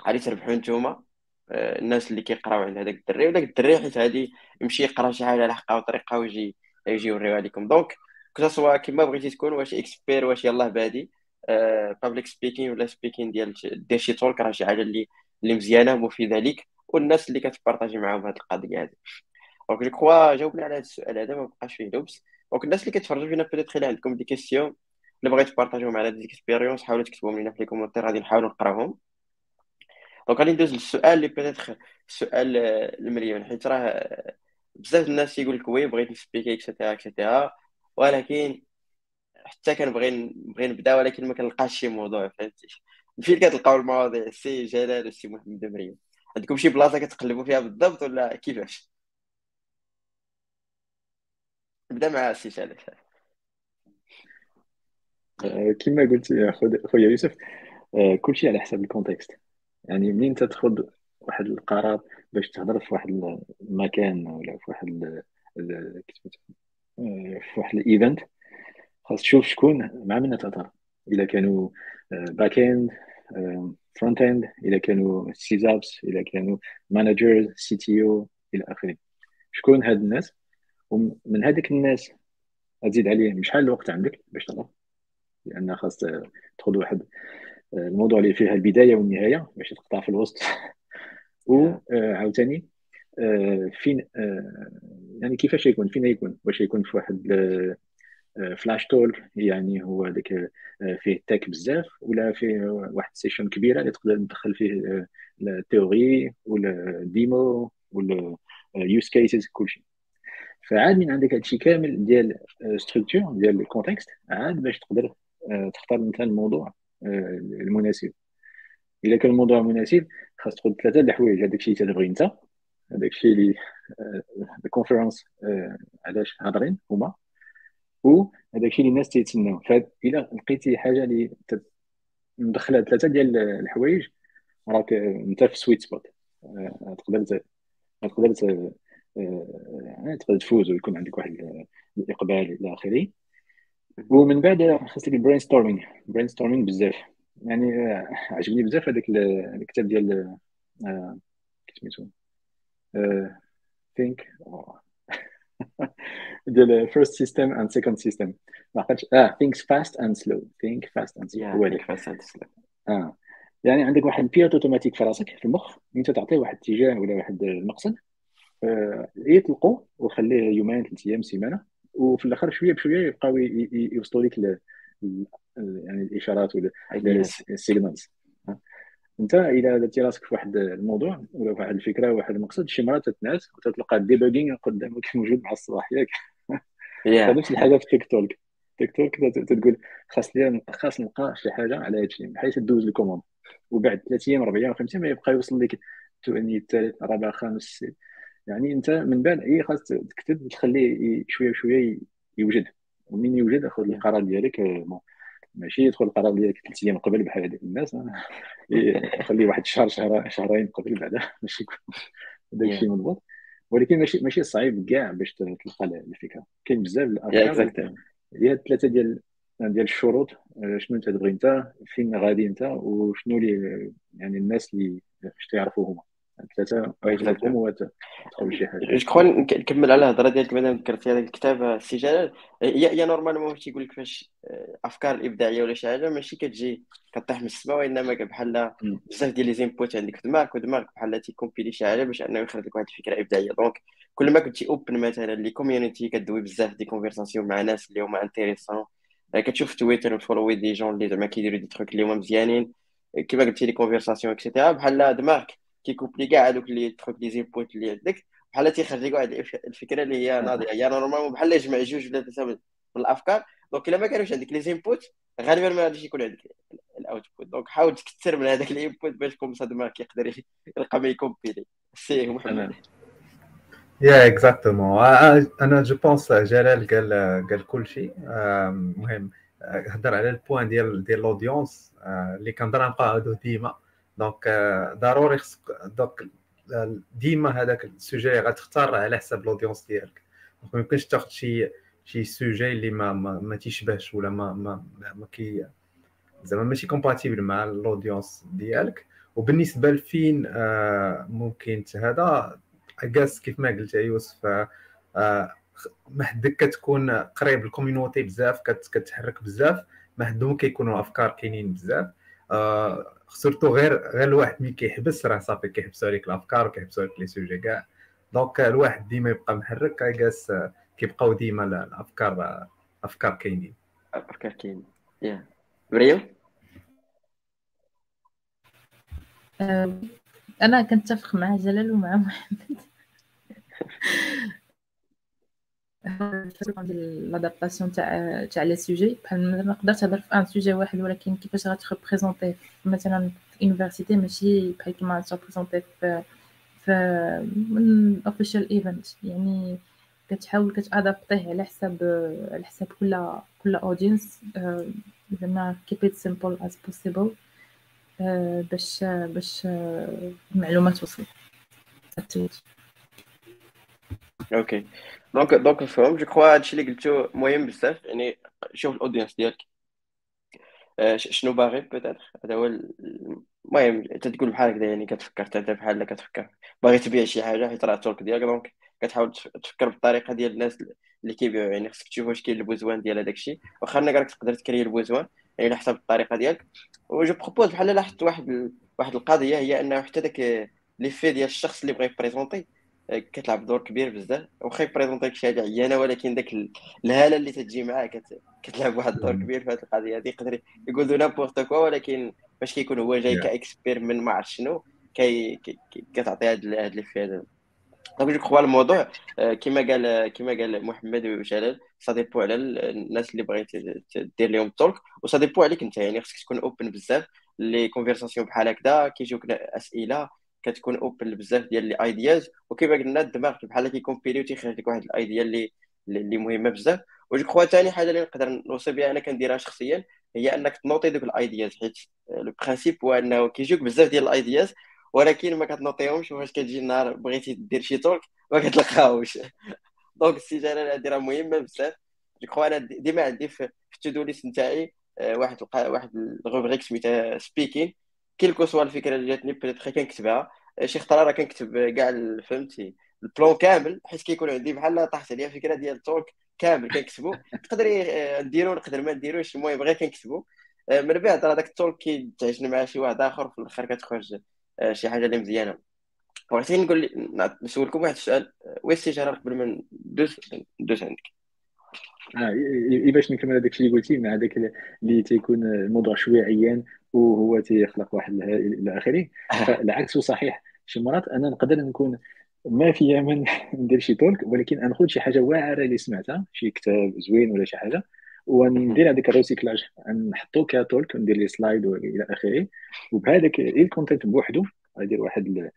غادي تربحوا نتوما. آه، الناس اللي كيقراو عند هذاك الدري وداك الدري حيت هادي يمشي يقرا شي حاجة على حقها وطريقة ويجي يجي يوريوها لكم donc كو كيما بغيتي تكون واش expert واش يلاه بادي public speaking ولا speaking ديال دير شي talk راه شي حاجة اللي اللي مزيانة ومفيده ليك والناس اللي كت partage ي معاهم هذه القضية هذه donc je crois جاوبنا على هذا السؤال هذا ما بقاش فيه لبس. donc الناس اللي كتفرجوا فينا peut-être إلا عندكم des questions اللي بغيتو ت partage يو معنا des expériences حاولوا تكتبوهم لنا في les commentaires غادي نحاولوا نقراوهم donc غادي ندوز للسؤال اللي peut-être السؤال المليون حيت راه بزاف الناس يقول لك oui بغيت ن speak ي et cetera et cetera ولكن حتى كنبغي نبغي نبدأ ولكن ما كنلقاش شي موضوع فهمتي؟ فين كتلقاو المواضيع سي جلال وسي محمد مريم عندكم شي بلاصة كتقلبوا فيها بالضبط ولا كيفاش؟ نبدأ مع السي جلال. آه، كما قلت يا خويا يوسف آه، كلشي على حسب ال context. يعني منين تاخذ واحد القرار باش تهضر في واحد المكان ولا في واحد آه، في واحد ال event؟ خاص تشوف شكون مع من تهضر؟ اذا كانوا backend frontend اذا كانوا SysOps اذا كانوا managers CTO إلى آخره. شكون هاد الناس؟ ومن هذيك الناس تزيد عليهم. شحال الوقت عندك باش تهضر؟ لأن خاص تاخذ واحد الموضوع اللي فيه البداية والنهاية باش تقطع في الوسط. وعاوتاني آه، فين آه، يعني كيفاش يكون فين يكون؟ واش يكون في واحد flash talk يعني هو داك فيه تاك بزاف ولا فيه واحد session كبيرة اللي تقدر تدخل فيه ال theory ولا demo ولا use cases كلشي فعاد من عندك هادشي كامل ديال structure ديال ال context عاد باش تقدر تختار مثلا الموضوع. المناسب الا كان الموضوع مناسب خاص تاخذ ثلاثة د الحوايج هذاك الشيء تبغي انت هذاك الشيء اللي ال conference علاش هاضرين هما وهذاك الشيء اللي الناس تيتسناو فإلا لقيتي حاجة اللي مدخله ثلاثة ديال الحوايج راك انت في sweet spot تقدر تقدر تقدر تفوز ويكون عندك واحد الاقبال إلى اخره ومن بعد خاصك ال brainstorming brainstorming بزاف. يعني عجبني بزاف هذاك الكتاب ديال سميتو think ديال first system and second system ما عقلتش آه things fast and slow think fast and slow هو هذاك. آه. يعني عندك واحد ال pilote automatique في راسك في المخ انت تعطيه واحد الاتجاه ولا واحد المقصد آه يطلقوا وخليه يومين ثلاث أيام سيمانة. وفي الآخر شوية بشوية يبقاو يوصلوا لك يعني الإشارات ولا ال signals أنت إذا درتي راسك في واحد الموضوع ولا في واحد الفكرة واحد المقصد شي مرات تتنعس وتتلقى ال debugging قدامك موجود مع الصباح ياك. نفس الحاجة في tech talk tech talk تقول خاص لي خاص نلقى شي حاجة على هذا الشيء بحيث دوز ال commande. وبعد ثلاث أيام أربع أيام خمس أيام يبقى يوصل لك الثاني الثالث الرابع الخامس يعني انت من بعد اي خاص تكتب وتخليه شوية بشويه يوجد. ومن يوجد خذ القرار ديالك ماشي يدخل القرار ديالك ثلاث أيام قبل بحال هذيك الناس خليه واحد الشهر شهر شهرين قبل بعدا باش يكون داك الشيء مضبوط. ولكن ماشي ماشي صعيب كاع باش تلقى الفكرة. كاين بزاف الأفكار. هي الثلاثة ديال ديال الشروط آه، شنو انت تبغي انت فين غادي انت وشنو اللي يعني الناس اللي باش تعرفوا هما. ثلاثة تدخل شي حاجة. je crois نكمل على الهضرة ديالك مادام ذكرتي هذا الكتاب سي جلال هي normalement تيقول لك فاش أفكار الابداعيه ولا شي حاجة ماشي كتجي كطيح من السماء وإنما بحال بزاف ديال les inputs عندك في دماغك ودماغك بحال تي compiler شي حاجة باش أنه يخرج لك واحد الفكرة إبداعية. donc كل ما كنتي open مثلا les communities كدوي بزاف des conversations مع ناس اللي هما intéressants كتشوف تويتر follower des gens اللي زعما كيديروا des trucs اللي هما مزيانين. كيما قلتي لي conversation et cetera بحال دماغك كي compiler كاع هذوك les trucs les inputs اللي عندك بحال تيخرج لك واحد الفكرة اللي هي ناضية. هي normalement بحال يجمع جوج ولا ثلاثة من الأفكار donc إلا ما كانوش عندك les inputs غالبا ما غاديش يكون عندك ال output donc حاول تكثر من هذاك ال input باش comme دماغك يقدر يلقى ما ي compiler سي محمد. yeah exactement أنا je pense جلال قال قال كل شيء. المهم هضر على ال point ديال ديال ال audience اللي كنهضر نبقى ديما. donc ضروري خصك donc ديما هذاك ال sujet اللي غتختار على حساب ال audience ديالك. donc ما يمكنش تاخذ شي شي sujet اللي ما ما, ما تيشبهش ولا ما ما ما كي زعما ماشي compatible مع ال audience ديالك. وبالنسبة لفين آه، ممكن هذا اكاس كيف ما قلت يوسف آه، ما حدك كتكون قريب ال community بزاف كتحرك بزاف ما حدهم كيكونوا أفكار كاينين بزاف. surtout غير غير الواحد ملي كيحبس راه صافي كيحبسوا عليك الأفكار وكيحبسوا عليك les sujets كاع. donc الواحد ديما يبقى محرك اكاس كيبقاو ديما الأفكار أفكار كاينين. أفكار كاينين. يا مريم؟ أنا كنتفق مع جلال ومع محمد. l'adaptation تاع تاع les sujets بحال ما نقدرش نهضر في un sujet واحد ولكن كيفاش غت représenter مثلا في université ماشي بحال كيما غت représenter في في من official event يعني كتحاول كت adapter ه على حساب على حساب كل كل audience زعما keep it simple as possible. باش باش المعلومات توصل. okay donc donc فهم je crois هادشي اللي قلتو مهم بزاف يعني شوف ال audience ديالك شنو باغي peut-être هذا هو المهم تقول بحال هكذا يعني كتفكر انت بحال كتفكر باغي تبيع شي حاجة حيت راه ال talk ديالك donc كتحاول تفكر بالطريقة ديال الناس اللي كيبيعوا يعني خصك تشوف واش كاين ال besoin ديال هذاك الشيء واخا انك راك تقدر ت créer ال besoin يعني على حسب الطريقة ديالك و je propose بحال لاحظت واحد واحد القضية هي انه حتى داك l'effet ديال الشخص اللي بغى ي présenter كتلعب دور كبير بزاف. واخا ي présenter شي حاجة عيانة ولكن داك الهالة اللي تجي معاه كتلعب واحد الدور كبير في هذه القضية هذه يقدر يقول له n'importe quoi ولكن فاش كيكون هو جاي ك expert من ما عرف شنو كي كتعطي هاد هاد لي في هذا. donc je crois الموضوع كما قال كما قال محمد وجلال ça dépend على الناس اللي بغيت دير لهم talk و ça dépend عليك انت. يعني خصك تكون open بزاف. les conversations بحال هكذا كيجيوك أسئلة كتكون open بزاف ديال les idées وكيما قلنا الدماغ بحال كيكومبيلي وتيخرج لك واحد ال idea اللي اللي مهمة بزاف. و ثاني حاجة اللي نقدر نوصي بها أنا كنديرها شخصيا هي أنك تنوطي دوك ال ideas حيت le principe هو أنه كيجيوك بزاف ديال ال ideas ولكن ما كتنوطيهمش فاش كتجي النهار بغيتي دير شي talk ما كتلقاوش. donc السجاله هذه راه مهمة بزاف. je crois أنا ديما عندي في ال to-do list نتاعي آه، واحد واحد ال rubrique سميتها speaking quelle que soit الفكرة اللي جاتني peut-être كنكتبها آه، شي خطره راه كنكتب كاع فهمتي؟ ال plan كامل حيت كيكون عندي بحال طاحت عليا فكره ديال ال talk كامل كنكتبو نقدر آه، نديرو نقدر ما نديروش المهم غير كنكتبو من بعد راه داك التولك كيتعجن مع شي واحد آخر في الآخر كتخرج شي حاجة اللي مزيانة. بغيتي نقول نسولكم واحد السؤال. وين السيجاره قبل ما ندوز ندوز عندك. آه باش نكمل هذاك اللي قلتي مع هذاك اللي تيكون الموضوع شوية عيان وهو تيخلق واحد إلى آخره. فالعكس صحيح. شي مرات أنا نقدر نكون ما فيا من ندير شي talk ولكن ناخذ شي حاجة واعرة اللي سمعتها شي كتاب زوين ولا شي حاجة وندير هذيك ال recyclage نحطو ك talk ندير les slides وإلى آخره. وبهذاك ال content بوحدو غيدير واحد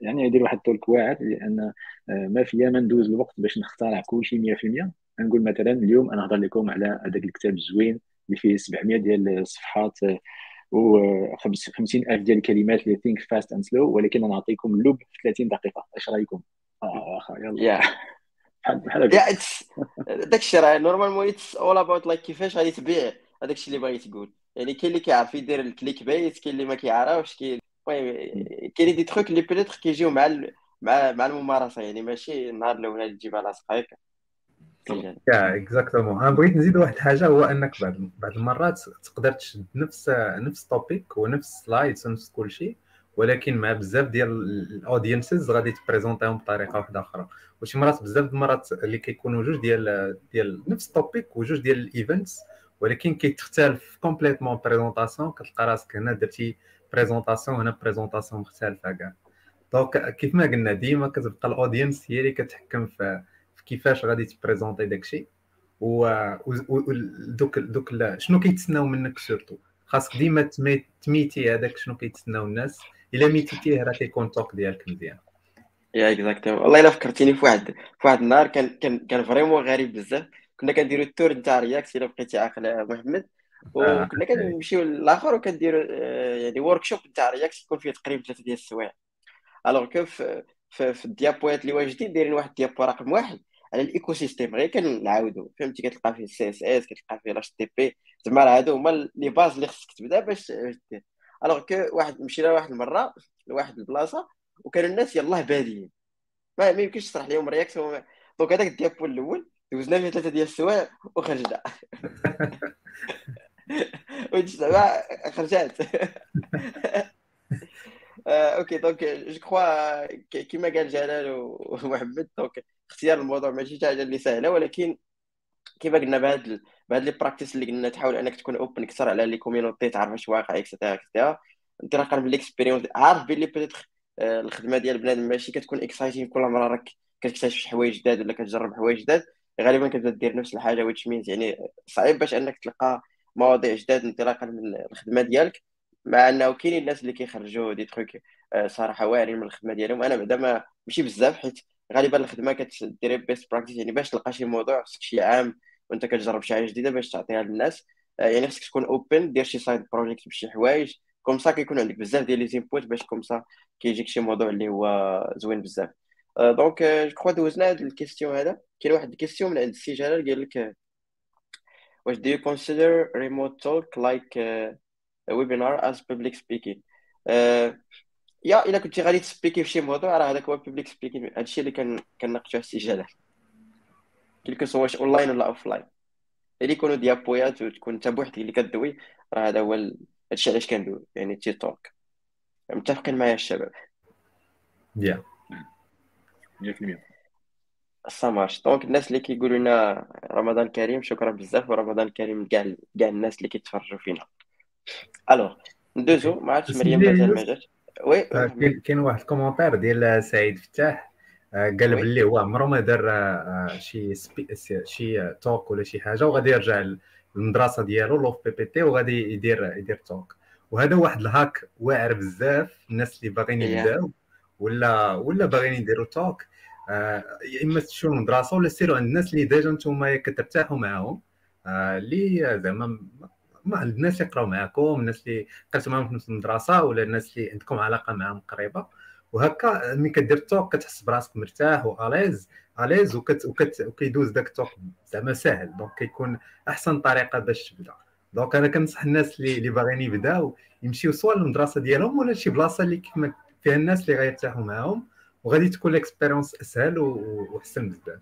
يعني يدير واحد ال talk واعر لأن آه، ما فيا ما ندوز الوقت باش نخترع كل شيء 100% نقول مثلا اليوم أنا نهضر لكم على هذاك الكتاب الزوين اللي فيه 700 ديال الصفحات آه، و 50 ألف ديال الكلمات اللي think fast and slow ولكن نعطيكم اللب في 30 دقيقة. اش رأيكم؟ آه يلا. بحال بحال داك الشيء راه normalement it's all about like كيفاش غادي تبيع هذاك الشيء اللي باغي تقول. يعني كاين اللي كيعرف يدير ال clickbait كاين اللي ما كيعرفش كاين المهم كاين دي تخوك اللي peut-être كيجيو مع مع مع الممارسة. يعني ماشي النهار الأول تجيبها لاصقه هكا yeah exactement أنا بغيت نزيد واحد الحاجة هو إنك بعض بعض المرات تقدر تشد نفس نفس topic ونفس slides ونفس كل شيء ولكن مع بزاف ديال ال audiences غادي تبريزونتيهم بطريقة واحدة أخرى. وشي مرات بزاف المرات اللي كيكونوا جوج ديال ديال نفس ال topic وجوج ديال ال events ولكن كيتختلف complètement présentation كتلقى راسك هنا درتي présentation هنا présentation مختلفة كاع. donc كيف ما قلنا ديما كتبقى ال audience هي اللي كتحكم في, في كيفاش غادي تبريزونتي داكشي و دوك دوك شنو كيتسناو منك surtout؟ خاصك ديما تميتي هذاك شنو كيتسناو الناس. إلا ميتيتيه راه كيكون talk ديالك مزيان. yeah exactement والله إلا فكرتيني في واحد في واحد النهار كان كان كان vraiment غريب بزاف. كنا كنديرو ال tour نتاع React إلا بقيتي عاقل محمد. آه، وكنا كنمشيو للآخر وكنديروا آه، يعني workshop نتاع React يكون فيه تقريبا ثلاثة ديال السوايع. alors que في, في, ال diapos اللي واجدين دايرين واحد ال diapo رقم واحد. على ال écosystème غير كنعاودو. فهمتي؟ كتلقى فيه ال CSS كتلقى فيه ال HTTP زعما راه هادو هما les bases اللي خصك تبدا باش دير alors que واحد مشينا واحد المرة لواحد البلاصة وكانوا الناس يلاه بادين ما, ما يمكنش تشرح لهم React donc هذاك ال diapo الأول دوزنا فيه ثلاثة ديال السوايع وخرجنا. ودينا خرجات. okay donc je crois كيما قال جلال ومحمد donc اختيار الموضوع ماشي حاجة اللي سهله ولكن كيما قلنا بهاد بهاد les practices اللي قلنا تحاول أنك تكون open أكثر على les communities تعرف اش واقع et cetera et cetera انطلاقا من l'expérience عارف بلي peut-être آه، الخدمة ديال بنادم ماشي كتكون exciting كل مرة راك كتكتشف حوايج جداد ولا كتجرب حوايج جداد. غالبا كتبدا دير نفس الحاجة which means يعني صعيب باش أنك تلقى مواضيع جداد انطلاقا من الخدمة ديالك. مع انه كاينين الناس اللي كيخرجوا des trucs آه، صراحة واعرين من الخدمة ديالهم. أنا بعدا ما ماشي بزاف حيت غالبا الخدمة كتدير best practice يعني باش تلقى شي موضوع خصك شي عام وأنت كتجرب شي حاجة جديدة باش تعطيها للناس. آه، يعني خصك تكون open دير شي side project بشي حوايج. comme ça كيكون عندك بزاف ديال les inputs باش comme ça كيجيك شي موضوع اللي هو زوين بزاف. donc je crois دوزنا هاد ال question هذا. كاين واحد ال question من عند السي جلال قال لك واش do you consider remote talk like uh, as public speaking. Uh, yeah إلا كنتي غادي تسبيكي في شي موضوع راه هذاك هو public speaking هادشي اللي كان كنناقشوه السي جلال quelle que soit واش اونلاين ولا offline اللي يكونوا diapoيات وتكون انت بوحدك اللي كدوي راه هذا هو هادشي علاش كندوي يعني تي توك متفقين معايا الشباب؟ yeah. 100% ça marche donc الناس اللي كيقولوا لنا رمضان كريم شكرا بزاف ورمضان كريم لكاع كاع الناس اللي كيتفرجوا فينا. alors ندوزو ما عرفتش مريم مازال ما جاتش oui كاين واحد ال commentaire ديال سعيد فتاح. آه، قال باللي هو عمره ما دار آه، شي. شي talk ولا شي حاجة وغادي يرجع للمدرسة ديالو le BTP وغادي يدير يدير talk. وهذا واحد ال hack واعر بزاف الناس اللي باغيين يا يبداو ولا ولا باغيين يديروا talk. آه، يا إما تمشيو للمدرسه ولا سيروا عند الناس اللي déjà نتوما كترتاحوا معاهم. آه، اللي زعما ما الناس اللي يقراو معاكم الناس اللي قريتوا معاهم في نفس المدرسة ولا الناس اللي عندكم علاقة معاهم قريبة. وهكا ملي كدير ال talk كتحس براسك مرتاح à l'aise à l'aise وكت وكت وكيدوز داك ال talk زعما ساهل. donc كيكون أحسن طريقة باش تبدا. donc أنا كنصح الناس اللي اللي باغيين يبداو يمشيو سواء للمدرسة ديالهم ولا شي بلاصة اللي كيما فيها الناس اللي غيرتاحوا معاهم. وغادي تكون ال expérience أسهل واحسن بزاف.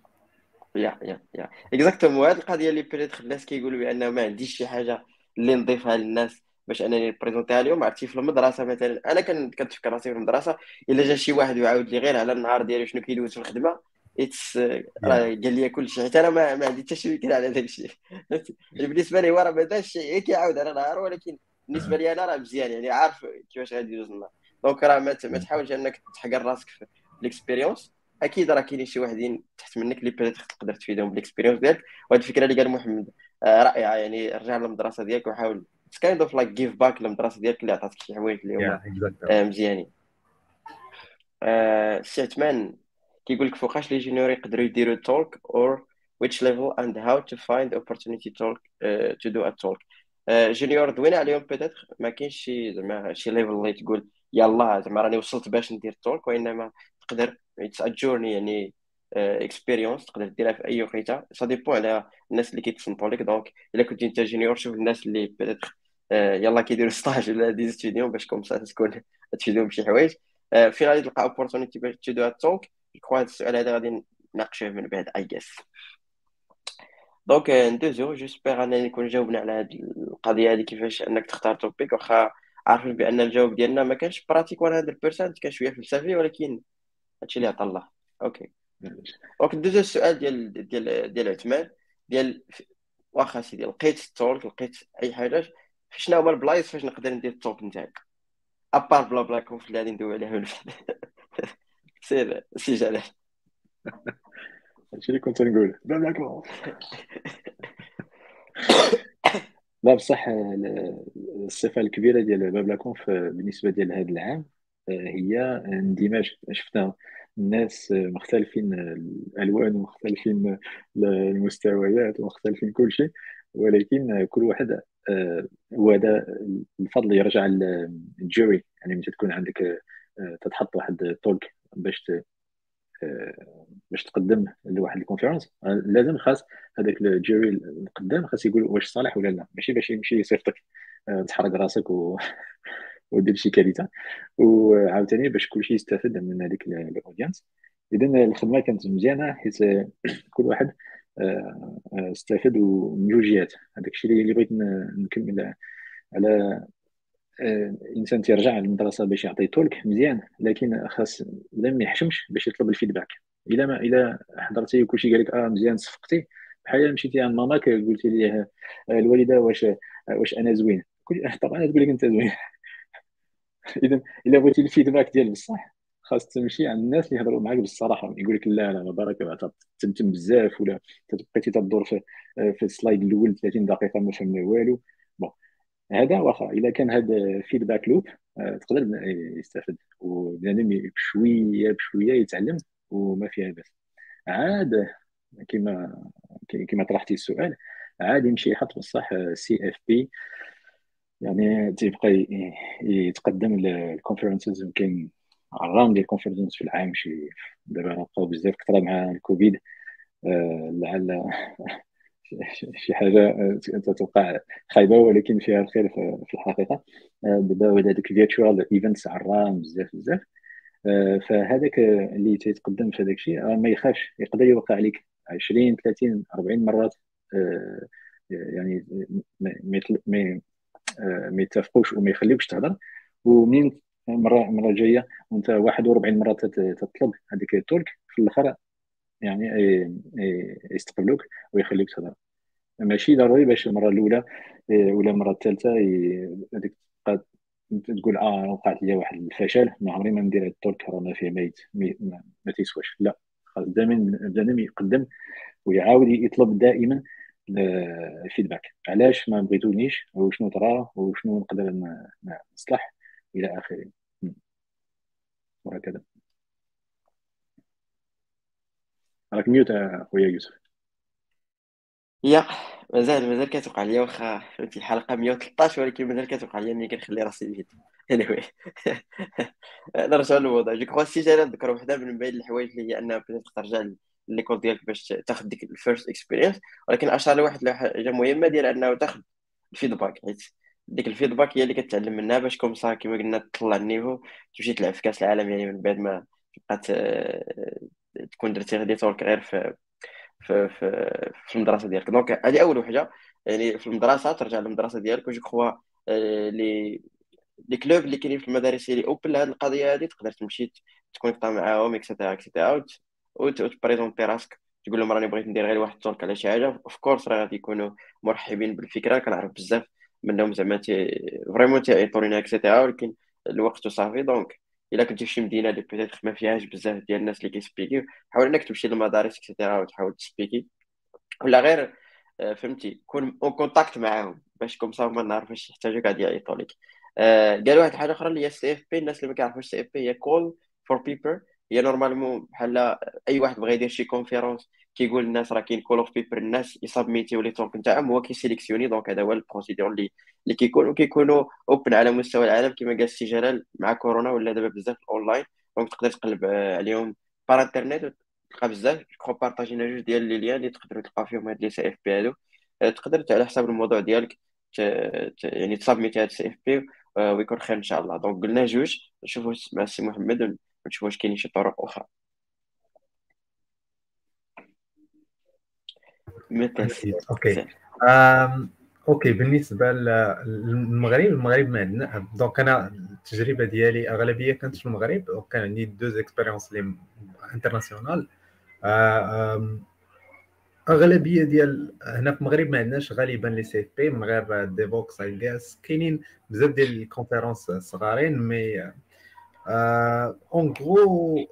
yeah yeah yeah. exactement هاد القضية اللي peut-être الناس كيقولوا بان ما عنديش شي حاجة اللي نضيفها للناس باش أنني ن présenter ها اليوم. عرفتي في المدرسة مثلا أنا كنتفكر راسي في المدرسة إلا جا شي واحد ويعاود لي غير على النهار ديالو شنو كيدوز في الخدمة it's راه قال لي كل شيء حتى أنا ما, ما عندي حتى شي فكرة على داك الشيء. بالنسبة لي هو راه ما دارش شيء كيعاود على نهار ولكن بالنسبة لي أنا راه مزيان يعني عارف كيفاش غادي يدوز النهار donc راه ما تحاولش أنك تحقر راسك في الاكسبيريونس أكيد راه كاينين شي واحدين تحت منك اللي تقدر تفيدهم بال expérience ديالك. وهاد الفكرة اللي قال محمد. رائعة يعني رجع للمدرسة ديالك وحاول. kind of like give back للمدرسة ديالك اللي عطاتك شي حوايج اللي هما آه، مزيانين. السي عثمان كيقول لك فوقاش les juniors يقدروا يديروا talk or which level and how to find opportunity talk uh, to do a talk. junior دوينا عليهم peut-être ما كاينش شي زعما شي level اللي تقول يلا زعما راني وصلت باش ندير talk وإنما تقدر it's journey يعني expérience تقدر ديرها في اي وقيته ça dépend على الناس اللي كيتصنتوا لك donc الا كنت انت junior شوف الناس اللي peut-être يلا كيديروا stage ولا des étudiants باش comme ça تكون تفيدهم بشي حوايج فين غادي تلقى opportunity باش to do talk quoi هذا السؤال هذا غادي نناقشوه من بعد I guess donc ندوزو j'espère انني نكون جاوبنا على هذه القضية هذه كيفاش انك تختار topic واخا عارفين بان الجواب ديالنا ما كانش pratique 100% كان شوية فلسفي ولكن هادشي اللي عطا الله okay donc ندوزو السؤال ديال ديال ديال عثمان ديال واخا سيدي لقيت ال talk لقيت أي حاجة شنو هما البلايص فاش نقدر ندير ال talk نتاعي ابار بلا بلا كونف اللي غادي ندوي عليها سير سي جلال هادشي اللي كنت نقول بلا بلا لا بصح الصفه الكبيره ديال باب لاكونف بالنسبة ديال هذا العام هي اندماج شفنا الناس مختلفين الألوان ومختلفين المستويات ومختلفين كل شيء. ولكن كل واحد وهذا الفضل يرجع لل jury يعني ملي تكون عندك تتحط واحد talk باش باش تقدم لواحد ال conférence لازم خاص هذاك ال jury القدام خاص يقول واش صالح ولا لا. ماشي باش يمشي يصيفطك تحرق راسك و ودير شي كارثه وعاوتاني باش كلشي يستافد من هذيك ال audience إذا الخدمة كانت مزيانة حيت كل واحد آه، آه، استفاد من جوج جهات هذاك الشيء اللي بغيت نكمل على الانسان تيرجع للمدرسة باش يعطي تولك مزيان لكن خاص بلا ما يحشمش باش يطلب الفيدباك إلا ما إلا حضرتي وكلشي قال لك آه مزيان صفقتي. بحال مشيتي عند ماماك قلتي ليه الوالدة واش واش أنا زوين. طبعا تقول لك أنت زوين. اذا إلا بغيتي الفيدباك ديال بصح. خاص تمشي عند الناس اللي يهضروا معاك بالصراحة. يقول لك لا لا بركه تمتم بزاف ولا بقيتي تدور في في ال slide الأول 30 دقيقة ما فهمنا والو. bon هذا واخا إذا كان هذا feedback loop تقدر يستافد. وبنادم بشوية بشوية يتعلم وما فيها بأس. عاد كما كما طرحتي السؤال عاد يمشي يحط بصح CFP يعني تيبقى يتقدم ال conferences يمكن عرام ديال ال conferences في العام شي دابا بقاو بزاف كثر مع الكوفيد آه، لعل شي حاجة تتوقع خايبة ولكن فيها الخير في الحقيقة. آه، دابا ولا هذوك ال virtual events عرام بزاف بزاف. آه، فهذاك اللي تيتقدم في هذاك الشيء ما يخافش يقدر يوقع عليك 20 30 40 مرات. يعني ما يتفقوش وما يخليوكش تهضر. ومنين مره مرة جاية؟ وأنت 41 مرة تطلب. هذيك التولك في الآخر يعني يستقبلوك ويخليك تهضر. ماشي ضروري باش المرة الأولى ولا المرة الثالثة هذيك تقول آه وقعت لي واحد الفشل. ما عمري ما ندير هاد التولك راه ما فيه ما, ما تيسواش. لا. دائما دائما يقدم ويعاود يطلب دائما ال feedback. علاش ما بغيتونيش وشنو طرا وشنو نقدر نصلح إلى آخره. وهكذا. راك mute اخويا يوسف. yeah مازال مازال كتوقع ليا واخا فهمتي الحلقة 113 ولكن مازال كتوقع ليا إني كنخلي راسي mute anyway. نرجع للموضوع je crois جاي نذكر وحده من بين الحوايج اللي هي انها بدات ترجع l'école ديالك باش تاخذ ديك ال first experience ولكن اشار لواحد الحاجة مهمة ديال أنه تاخذ ال feedback حيت ديك ال feedback هي اللي كتعلم منها باش comme ça كما قلنا تطلع ال niveau تمشي تلعب في كأس العالم يعني من بعد ما تبقى تكون درتي غادي talk غير في في في, في المدرسة ديالك. donc هذه أول وحدة. يعني في المدرسة ترجع للمدرسة ديالك و je crois les les clubs اللي كاينين في المدارس اللي open لهذه القضية هذه تقدر تمشي ت connecta معاهم et cetera et cetera وت présenter راسك تقول لهم راني بغيت ندير غير واحد ال talk على شي حاجة of course راه غادي يكونوا مرحبين بالفكرة كنعرف بزاف منهم زعما تي vraiment تيعيطوا لينا et cetera ولكن الوقت وصافي donc إلا كنتي في شي مدينة اللي petite ما فيهاش بزاف ديال الناس اللي كي speak ي حاول إنك تمشي للمدارس et cetera وتحاول ت speak ي. ولا غير آه، فهمتي كون en contact معاهم باش comme ça هما نعرف واش يحتاجوك غادي يعيطوا لك آه، قال واحد الحاجة أخرى اللي هي CFP الناس اللي ما كيعرفوش CFP هي call for paper هي normalement بحال أي واحد بغى يدير شي conférence كيقول الناس راه كاين call of paper الناس ي submit يو les talks نتاعهم هو كي sélectionner donc هذا هو ال procédure اللي اللي كيكون وكيكونوا open على مستوى العالم كما قال السي جلال مع كورونا ولا دابا بزاف online donc تقدر تقلب عليهم par internet تلقى بزاف. كرو partagé نا جوج ديال les liens اللي تقدروا تلقاو فيهم هاد les CFP هادو. تقدر على حساب الموضوع ديالك يعني ت submit ي هاد ال CFP ويكون خير إن شاء الله. donc قلنا جوج نشوفوا مع السي محمد ونشوفوا واش كاينين شي طرق أخرى أوكي أوكي بالنسبة للمغرب المغرب ما عندنا. donc أنا التجربة ديالي أغلبية كانت في المغرب وكان عندي deux expériences à l'international أغلبية ديال هنا في المغرب ما عندناش غالبا les CFP من غير Devoxx et كاينين بزاف ديال ال conférences صغارين mais en gros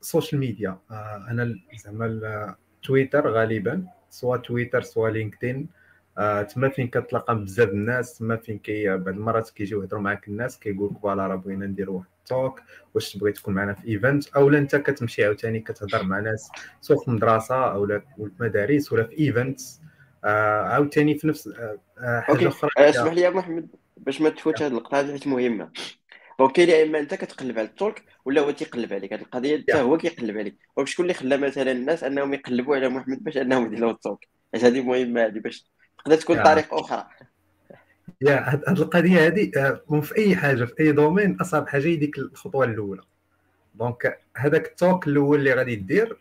social media أنا زعما تويتر غالبا soit Twitter soit LinkedIn آه تما فين كتلاقى بزاف الناس تما فين كي بعض المرات كيجيو يهضروا معاك الناس كيقول لك voilà راه بغينا نديروا واحد ال talk واش تبغي تكون معنا في event أو لا أنت كتمشي عاوتاني كتهضر مع ناس سواء في المدرسة أو في المدارس ولا في event آه عاوتاني في نفس آه, آه، حاجة أخرى اسمح لي يا محمد باش ما تفوتش هذه اللقطه هذه مهمة. donc كاين يا اما أنت كتقلب على ال talk ولا هو تيقلب عليك؟ هذه القضية حتى هو كيقلب عليك. donc شكون اللي خلى مثلا الناس أنهم يقلبوا على محمد باش أنهم يديروا ال talk هذه مهمة هذه باش تقدر تكون طريقه أخرى. يا هاد القضية هذه آه، في أي حاجة في أي domaine أصعب حاجة هي ديك الخطوة الأولى. donc هذاك ال talk الأول اللي غادي دير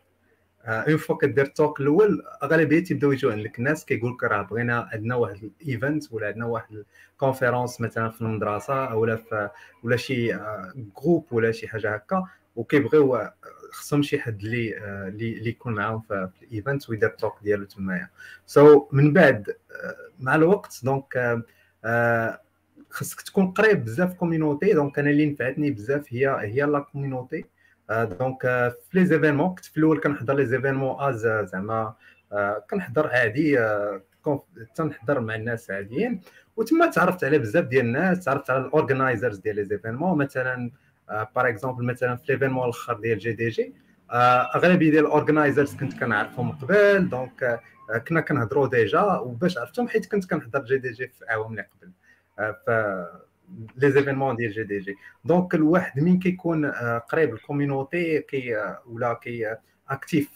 une fois كدير ال talk الأول أغلبية تيبداو يجيو عندك الناس كيقول لك راه بغينا عندنا واحد ال event ولا عندنا واحد ال conférence مثلا في المدرسة ولا في ولا شي groupe ولا شي حاجة هكا. وكيبغيو خصهم شي حد اللي اللي يكون معاهم في ال event ويدير ال talk ديالو تمايا so so, من بعد مع الوقت donc خصك تكون قريب بزاف community donc أنا اللي نفعتني بزاف هي هي la community donc في les événements كنت في الأول كنحضر les événements از زعما كنحضر عادي تنحضر مع الناس عاديين وتما تعرفت على بزاف ديال الناس تعرفت على ال organizers ديال les événements مثلا par exemple مثلا في l'événement الآخر ديال GDG اغلبيه ديال ال organizers كنت كنعرفهم قبل donc كنا كنهضروا déjà وباش عرفتهم حيت كنت كنحضر GDG في اعوام اللي قبل ف les événements ديال GDG donc الواحد من كيكون قريب ال community كي ولا كي actif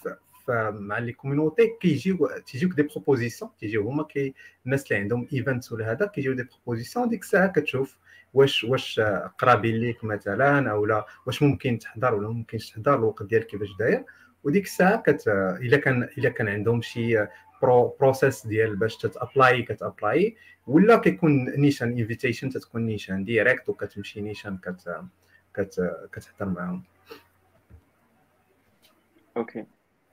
مع les communities كيجيو تيجيوك des propositions تيجيو هما كي الناس اللي عندهم events ولا هذا كيجيو des propositions ديك الساعة كتشوف واش واش قرابين ليك مثلا أو لا واش ممكن تحضر ولا ممكنش تحضر الوقت ديالك كيفاش داير وديك الساعة كت الا كان الا كان عندهم شي pro process ديال باش ت apply كت apply. ولا كيكون نيشان invitation تتكون نيشان direct وكتمشي نيشان كت كت كتحضر معاهم. OK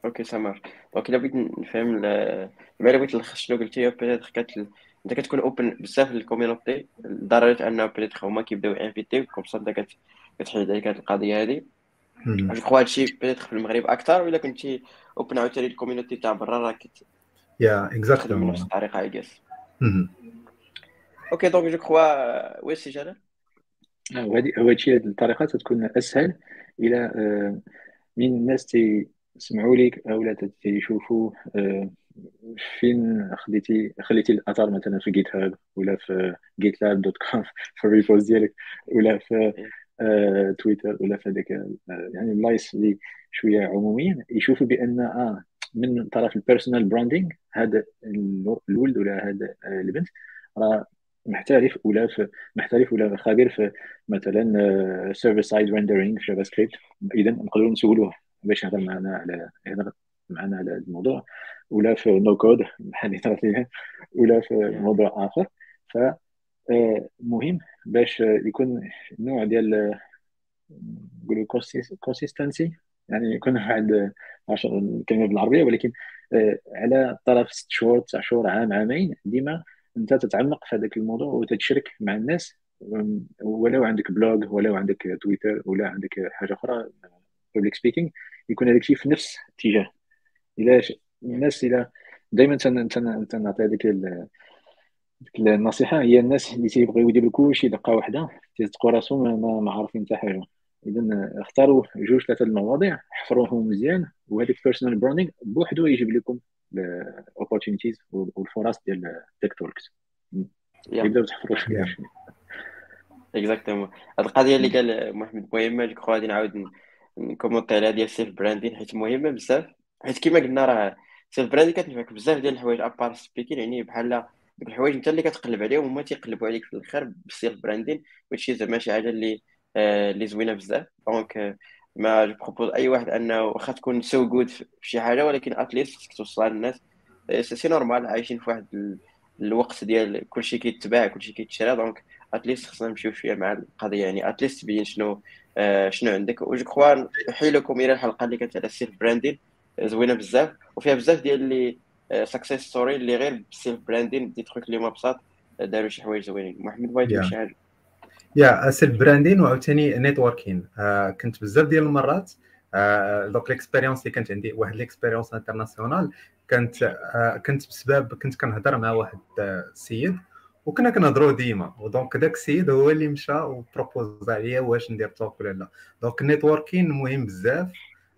OK سامر donc الا بغيت نفهم ما إلا بغيت نلخص شنو قلتي peut-être كت انت كتكون open بزاف لل community لدرجه انه peut-être هما كيبداو invite يو comme ça انت كتحيد عليك هذه القضية هذه je crois هادشي peut-être في المغرب أكثر ولا كنتي open عاوتاني ال community تاع برا راه yeah exactement بنفس الطريقة I guess OK donc je crois oui سي جلال وهذه هادشي هذه الطريقة تكون اسهل إلى من الناس تسمعوا لك أو تيشوفوا فين خليتي خليتي الاثر مثلا في GitHub ولا في GitLab dot com في ال repos ديالك ولا في تويتر ولا في هذاك يعني ال places اللي شوية عموميا يشوفوا بان آه من طرف ال personal branding هذا الولد ولا هذا البنت راه محترف ولا في محترف ولا خبير في مثلا server side rendering في JavaScript اذا نقدروا نسولوه باش يهضر معنا على يهضر معنا على الموضوع. ولا في no code بحال اللي ليها ولا في موضوع آخر. ف مهم باش يكون نوع ديال نقولوا consistency يعني يكون واحد الكلمة بالعربية ولكن على طرف ست شهور تسع شهور عام عامين ديما أنت تتعمق في هذاك الموضوع وتتشرك مع الناس. ولو عندك blog ولو عندك تويتر ولا عندك حاجة أخرى public speaking يكون هذاك الشيء في نفس الاتجاه إلى الناس إلى دائما تنعطي هذيك النصيحة هي الناس اللي تيبغيو يديروا كلشي دقة واحدة تيتقوا راسهم ما عارفين حتى حاجة. اذا اختاروا جوج ثلاثة المواضيع حفروهم مزيان وهذيك personal branding بوحدو يجيب لكم ال opportunities والفرص ديال tech talks يبداو تحفروا فيها exactement هاد القضية اللي قال محمد مهمه je غادي نعاود ن commenter عليها ديال ال self branding حيت مهمة بزاف. حيت كما قلنا راه self branding كتنفعك بزاف ديال الحوايج à part speaking يعني بحال دوك الحوايج انت اللي كتقلب عليهم هما تيقلبوا عليك في الآخر بال self branding وهادشي زعما شي حاجة اللي اللي زوينة بزاف. donc آه ما propose أي واحد أنه واخا تكون so good في شي حاجة ولكن at least خصك توصلها للناس. c'est normal عايشين في واحد الوقت ديال كلشي كيتباع كلشي كيتشرى. donc at least خصنا نمشيو شوية مع القضية. يعني at least تبين شنو آه شنو عندك. و je crois نحيلكم إلى الحلقة اللي كانت على ال self-branding زوينة بزاف. وفيها بزاف ديال les success stories اللي غير بال self-branding des trucs اللي ما بساط داروا شي حوايج زوينين. محمد بغيت yeah. شي حاجة؟ yeah self-branding وعاوتاني networking آه كنت بزاف ديال المرات آه دوك les expériences اللي كانت عندي واحد l'expérience internationale كانت آه كنت بسبب كنت كنهضر مع واحد السيد وكنا كنهضروا ديما. و donc داك السيد هو اللي مشى و propose عليا واش ندير talk ولا لا. donc ال networking مهم بزاف.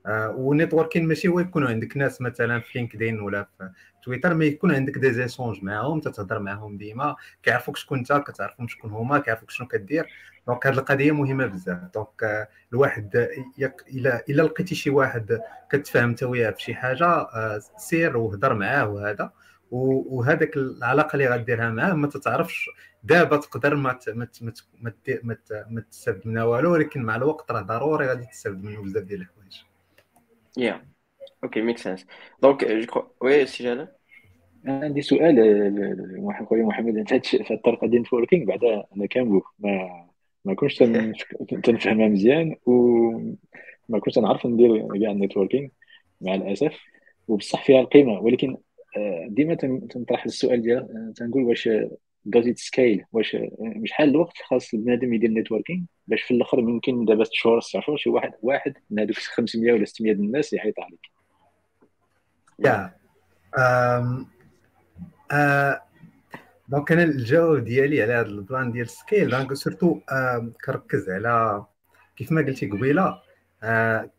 وال networking ماشي هو يكونوا عندك ناس مثلا في LinkedIn ولا في تويتر ما يكون عندك des échanges معاهم تتهضر معاهم ديما كيعرفوك شكون انت كتعرفهم شكون هما كيعرفوك شنو كدير. donc هذه القضية مهمة بزاف. donc آه الواحد إلا إلا لقيتي شي واحد كتفاهم انت وياه في شي حاجة آه سير وهضر معاه وهذا. وهذاك العلاقة اللي غديرها معاه ما تتعرفش. دابا تقدر ما ما تستافد منها والو ولكن مع الوقت راه ضروري غادي تستافد منه بزاف ديال الحوايج. yeah okay make sense donc je crois oui سي جلال عندي سؤال خويا محمد انت في الطريقة ديال ال networking بعدا أنا كامبو ما ما كنتش تنفهمها مزيان وما كنتش نعرف ندير كاع ال networking مع الاسف وبصح فيها القيمه ولكن ديما تنطرح السؤال ديال تنقول واش does it scale واش شحال الوقت خاص بنادم يدير networking باش في الآخر ممكن دابا 6 شهور 9 شهور شي واحد واحد من هذوك 500 ولا 600 الناس يعيط عليك. yeah. donc أنا الجواب ديالي على هذا ال plan ديال scale donc surtout كنركز على كيف ما قلتي قبيلة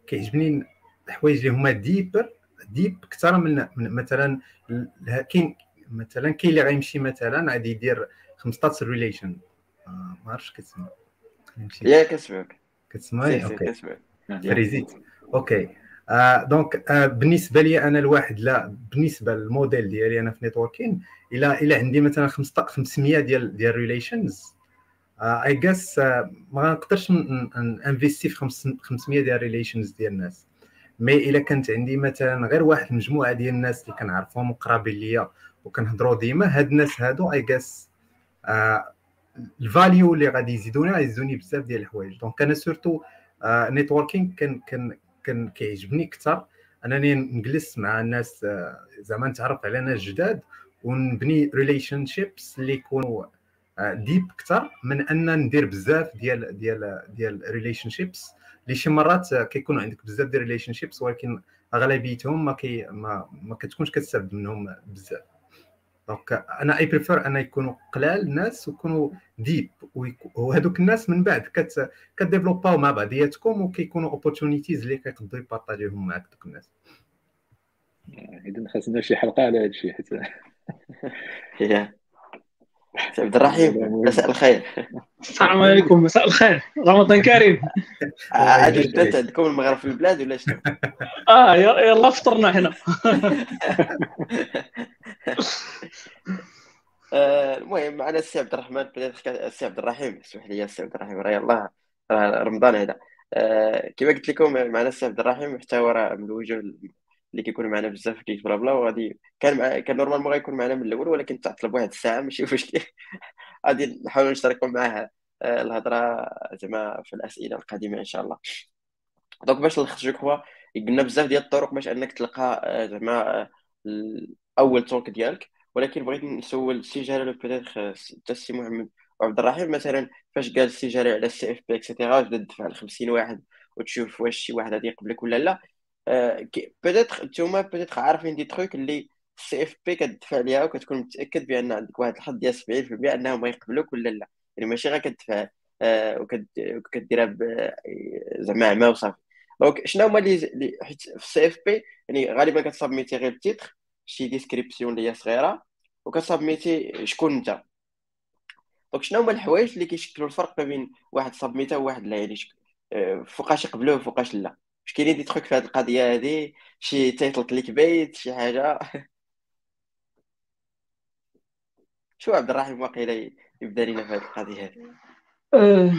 كيعجبني الحوايج اللي هما deeper deep أكثر من, مثلا كاين مثلا كاين اللي غيمشي مثلا غادي يدير 15 relation آه، ما عرفتش كتسمع يا كتسمعك. كتسمعي؟ okay. freeze يت. okay. آه donc آه بالنسبة لي أنا الواحد لا بالنسبة للموديل ديالي أنا في networking إلى إلى عندي مثلا 500 ديال ديال relations I guess ما غنقدرش investir في 500 ديال relations ديال الناس. mais إلا كانت عندي مثلا غير واحد المجموعة ديال الناس اللي كنعرفهم وقرابين ليا وكنهضروا ديما هاد الناس هادو I guess ال value اللي غادي يزيدوني غيزيدوني بزاف ديال الحوايج. donc أنا surtout networking كان كان كان كيعجبني أكثر. أنني نجلس مع الناس آه، زعما نتعرف على ناس جداد ونبني relationships اللي يكونوا deep آه، أكثر من أن ندير بزاف ديال ديال ديال relationships اللي شي مرات كيكونوا عندك بزاف ديال relationships ولكن أغلبيتهم ما كي ما, ما كتكونش كتستافد منهم بزاف. donc أنا I prefer أن يكونوا قلال الناس ويكونوا deep وهذوك الناس من بعد كت ك développe او مع بعضياتكم وكيكونوا opportunities اللي كيقدروا ي partager هم معك دوك الناس. اذا خاصنا شي حلقة على هذا الشيء حيت عبد الرحيم مساء الخير. السلام عليكم مساء الخير. رمضان كريم. عاد جدات عندكم المغرب في البلاد ولا شنو؟ آه يلا فطرنا هنا. آه، المهم معنا السي عبد الرحمن السي عبد الرحيم. اسمح لي السي عبد الرحيم راه يلاه رمضان هذا. آه، كما قلت لكم معنا السي عبد الرحيم حتى هو راه من الوجوه اللي كيكونوا معنا بزاف في بلا وغادي كان مع... كان normalement غيكون معنا من الأول ولكن تعطل بواحد الساعة ماشي مشكل غادي نحاولوا نشتركوا معاه آه، الهضرة زعما في الأسئلة القادمة إن شاء الله. donc باش نلخص je crois قلنا بزاف ديال الطرق باش أنك تلقى زعما أول talk ديالك. ولكن بغيت نسول السي جلال peut-être حتى السي محمد وعبد الرحيم مثلا فاش قال السي جلال على ال CFP et cetera تبدا تدفع ل 50 واحد وتشوف واش شي واحد غادي يقبلك ولا لا. peut-être نتوما peut-être عارفين des trucs اللي ال CFP كتدفع ليها وكتكون متاكد بان عندك واحد الحظ ديال 70% انهم يقبلوك ولا لا يعني ماشي غير كتدفع وكديرها زعما عمى وصافي donc شنو هما اللي حيت في ال CFP يعني غالبا كت submit ي غير ال titre شي description اللي هي صغيره وكت submit ي شكون انت donc شنو هما الحوايج اللي كيشكلوا الفرق ما بين واحد submit ا وواحد لا يعني فوقاش يقبلوه وفوقاش لا واش كاينين دي تخوك في هذه القضية هذه شي title clickbait شي حاجة؟ شو عبد الرحيم واقيلا يبدا لينا في هذه القضية هذه أه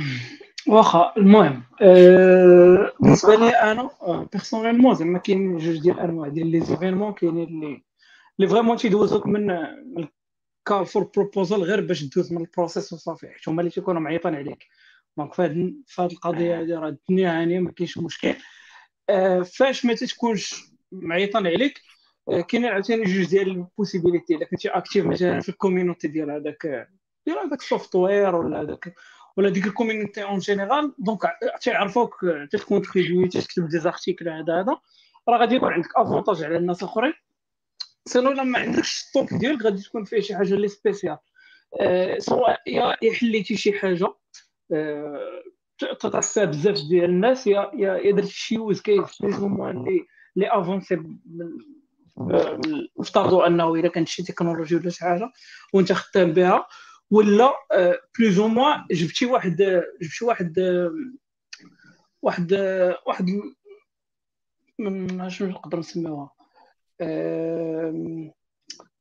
واخا المهم أه بالنسبة لي أنا personnellement أه، زعما كاين جوج ديال الانواع ديال les événements كاينين اللي اللي vraiment تيدوزوك من من for proposal غير باش دوز من ال process وصافي حيت هما اللي تيكونوا معيطين عليك. donc في هذه القضية هذه راه الدنيا هانيه ما كاينش مشكل. فاش ما تتكونش معيطين عليك آه كاين عاوتاني جوج ديال ال possibilités إلا كنتي actif مثلا في ال community ديال هذاك ديال هذاك software ولا هذاك ولا ديك ال community en général donc تيعرفوك ت contribuer تكتب des articles هذا هذا. راه غادي يكون عندك avantage على الناس الآخرين. sinon لما ما عندكش ال talk ديالك غادي تكون فيه شي حاجة اللي spéciale أه سواء يا حليتي شي حاجة. أه تتعسى بزاف ديال الناس يا يا درتي شي use case لي اللي لي avancé افترضوا أنه اذا كانت شي تكنولوجي ولا شي حاجة وأنت خدام بها ولا plus ou moins جبتي واحد جبتي واحد واحد واحد من شنو نقدر نسميوها؟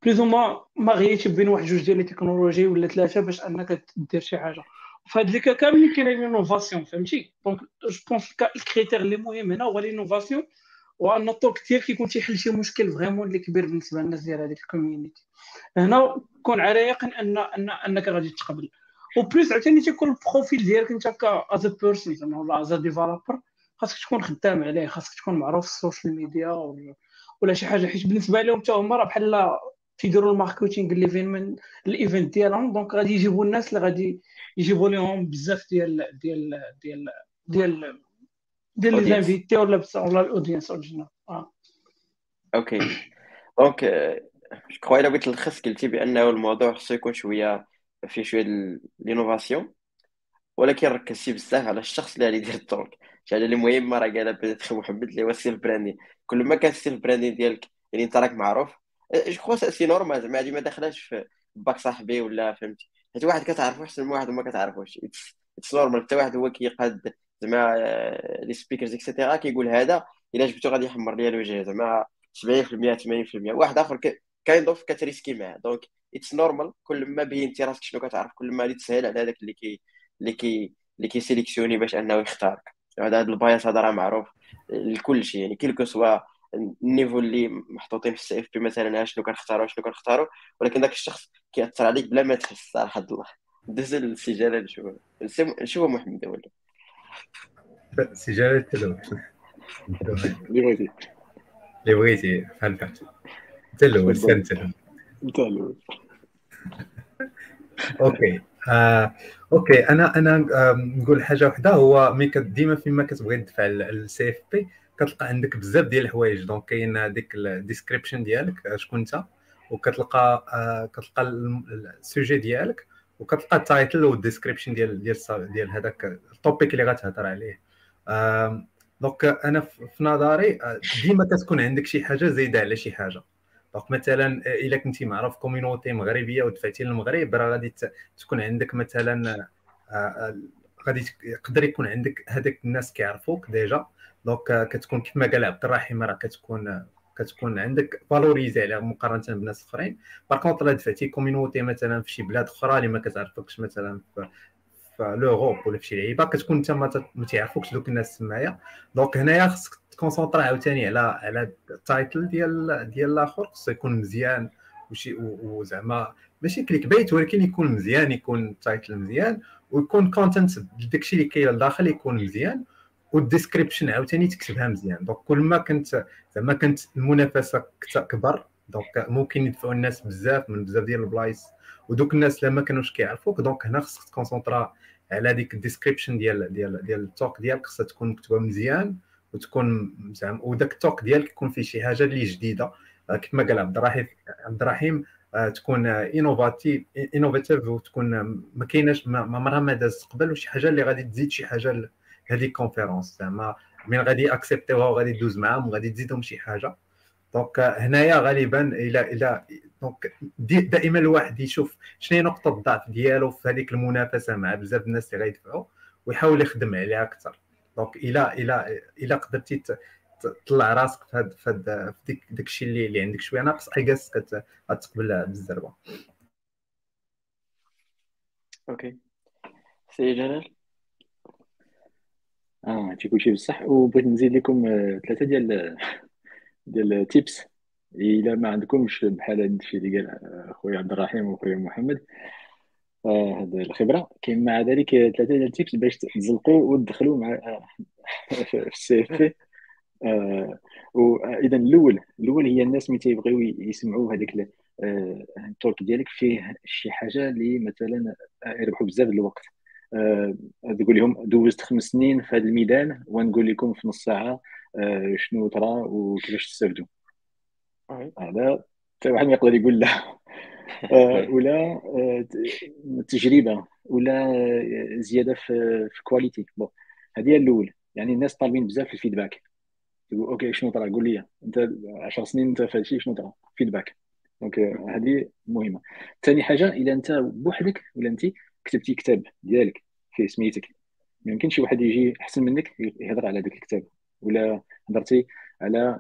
plus ما ما غيتي بين واحد جوج ديال les technologies ولا ثلاثة باش أنك دير شي حاجة. في هاد لي كا كاملين كاين l'innovation فهمتي؟ donc je pense ال critère اللي مهم هنا هو l'innovation وأن ال talk ديالك يكون تيحل شي مشكل vraiment اللي كبير بالنسبة للناس ديال هذيك ال community هنا كون على يقين ان ان أنك غادي تقبل. و plus عاوتاني تيكون ال profil ديالك أنت ك as person زعما ولا as developer خاصك تكون خدام عليه خاصك تكون معروف في ال social media ولا شي حاجة حيت بالنسبة لهم حتى هما راه بحال تيديروا ال marketing l'événement ال event ديالهم. donc غادي يجيبوا الناس اللي غادي يجيبوا لهم بزاف ديال ديال ديال ديال ديال les invités ولا ولا ال audience originale. okay donc je crois الا بغيت نلخص قلتي بانه الموضوع خصو يكون شوية فيه شوية l'innovation ولكن ركزتي بزاف على الشخص اللي غادي يدير ال talk شي حاجة اللي مهمه راه قالها محمد اللي هو ال self branding كل ما كان ال self branding ديالك يعني انت راك معروف je crois c'est normal زعما هادي ما داخلاش في باك صاحبي ولا فهمتي حيت واحد كتعرفو أحسن من واحد وما كتعرفوش. it's normal حتى واحد هو كيقاد زعما les speakers et cetera كيقول هذا إلا جبتو غادي يحمر ليا الوجه زعما 70% 80% واحد آخر كاين اوف كت risquer معاه. donc it's normal كل ما بينتي راسك شنو كتعرف كل ما تسهل على هذاك اللي كي اللي كي اللي كي sélectionner باش أنه يختارك. هذا ال biais هذا راه معروف لكلشي. يعني كيلكو سوا ال niveau اللي محطوطين في ال CFP مثلا شنو كنختاروا شنو كنختاروا ولكن ذاك الشخص كيأثر عليك بلا ما تحس صراحة الله. دز السي جلال نشوف نشوف محمد ولا سي جلال تلو اللي بغيتي. اللي بغيتي. فهمت انت الأول سير أنت الأول. انت الأول. okay. آه، okay. أنا أنا نقول حاجة واحدة هو ملي ديما فيما كتبغي تدفع ال CFP. كتلقى عندك بزاف ديال الحوايج. donc كاين هذيك ال description ديالك آه، شكون انت؟ وكتلقى آه، كتلقى ال sujet ديالك وكتلقى ال title وال description ديال ديال ديال هذاك ال topic اللي غتهضر عليه. donc أنا في نظري ديما كتكون عندك شي حاجة زايدة على شي حاجة. donc مثلا إلا كنتي معروف community مغربية ودفعتي للمغرب راه غادي تكون عندك مثلا غادي يقدر يكون عندك هذاك الناس كيعرفوك déjà. donc كتكون كيف ما قال عبد الرحيم راه كتكون كتكون عندك valorisé عليها مقارنة بناس أخرين. par contre دفعتي community مثلا في شي بلاد أخرى اللي ما كتعرفكش مثلا في l'Europe ولا في شي لعيبة كتكون أنت ما تعرفوكش دوك الناس تمايا donc هنايا خصك ت concentrer عاوتاني على على ال title ديال ديال الآخر. خصو يكون مزيان وشي وزعما ماشي clickbait ولكن يكون مزيان يكون ال title مزيان ويكون content داكشي اللي كاين لداخل يكون مزيان. وال description عاوتاني تكتبها مزيان. donc كل ما كنت زعما كانت المنافسة كبر. donc ممكن يدفعوا الناس بزاف من بزاف ديال البلايص. ودوك الناس اللي ما كانوش كيعرفوك donc هنا خصك ت concentrer على ديك ال description ديال ديال ديال ال talk ديالك. خصها تكون مكتوبة مزيان وتكون زعما وداك ال talk ديالك يكون فيه شي حاجة اللي جديدة. آه، كما قال عبد الرحيم عبد الرحيم آه، تكون innovative innovative وتكون ما كايناش ما عمرها ما دازت قبل وشي حاجة اللي غادي تزيد شي حاجة هذه ال conférence زعما من غادي accepter وها وغادي دوز معاهم وغادي تزيدهم شي حاجة. donc هنايا غالبا إلى إلى donc دائما الواحد يشوف شنو هي نقطة الضعف ديالو في هذيك المنافسة مع بزاف الناس اللي غيدفعوا ويحاول يخدم عليها أكثر. donc إلى إلى إلى قدرتي تطلع راسك في هاد في, هاد في ديك داك الشيء اللي, اللي عندك شوية. ناقص حيقاس غتقبل بالزربه okay سي جلال آه هادشي كلشي بصح. وبغيت نزيد لكم آه، ثلاثة ديال ديال ال tips. إلا ما عندكمش بحال هاد الشيء اللي قال آه، خويا عبد الرحيم وخويا محمد آه، هاد الخبرة. كاين مع ذلك ثلاثة ديال ال tips باش تزلقوا وتدخلوا مع في ال CFP واذا الأول الأول هي الناس ملي تيبغيو يسمعوا هذاك ال talk ديالك فيه شي حاجة اللي مثلا يربحوا بزاف الوقت. أه تقول لهم دوزت خمس سنين في هذا الميدان ونقول لكم في نص ساعة أه شنو طرا وكيفاش تستافدوا. هذا حتى واحد ما يقدر يقول لا. أه ولا تجربة ولا زيادة في qualité bon هذه هي الأول. يعني الناس طالبين بزاف في ال feedback تقول OK شنو طرا قول لي. أنت 10 سنين أنت في هادشي شنو طرا feedback donc هذه مهمة. ثاني حاجة إذا أنت بوحدك ولا أنت كتبتي كتاب ديالك فيه سميتك. ما يمكنش شي واحد يجي أحسن منك يهضر على ذاك الكتاب ولا هضرتي على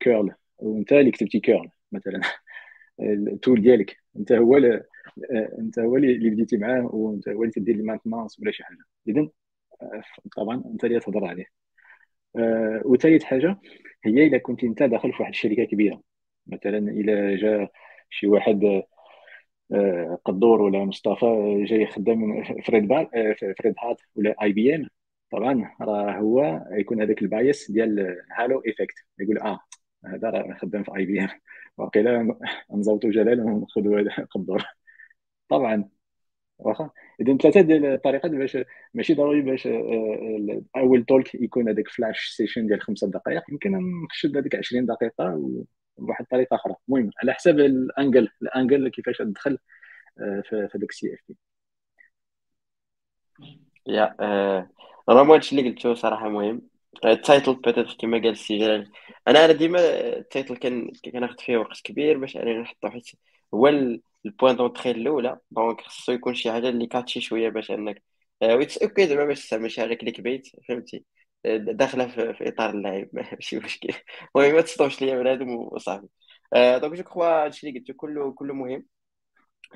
curl. وأنت اللي كتبتي curl مثلا. ال tool ديالك. أنت هو أنت هو اللي بديتي معاه وأنت هو اللي تدير ال maintenance ولا شي حاجة. اذا طبعا أنت اللي تهضر عليه. آه، وثالث حاجة هي إذا كنت أنت داخل في واحد الشركة كبيرة. مثلا إلى جا شي واحد آه، قدور ولا مصطفى جاي خدام ف Red بال ف Red Hat ولا IBM طبعا راه هو يكون هذاك ال bias ديال halo effect. يقول آه هذا راه خدام في IBM وقيلا نزوطوا جلال وناخذوا هذا قدور طبعا واخا؟ اذا ثلاثة ديال الطريقات باش ماشي ضروري باش آه، أول talk يكون هذاك flash session ديال خمسة دقائق. يمكن نخشد هذيك 20 دقيقة بواحد الطريقة أخرى المهم على حسب ال angle ال angle كيفاش تدخل آه، في هذاك ال CFP يا normalement هادشي اللي قلتو صراحة مهم. ال title peut-être كما قال السي جلال أنا أنا ديما ال title كان كناخذ فيه وقت كبير باش انني نحطو حيت هو ال point d'entrée الأولى. donc خصو يكون شي حاجة اللي catchy شوية باش أنك و it's OK زعما باش تستعمل شي حاجة clickbait فهمتي؟ آه، داخلة في, إطار اللعب. ماشي مشكل المهم ما تصدمش ليا بنادم وصاحبي donc je crois هادشي اللي قلتو كله كله مهم.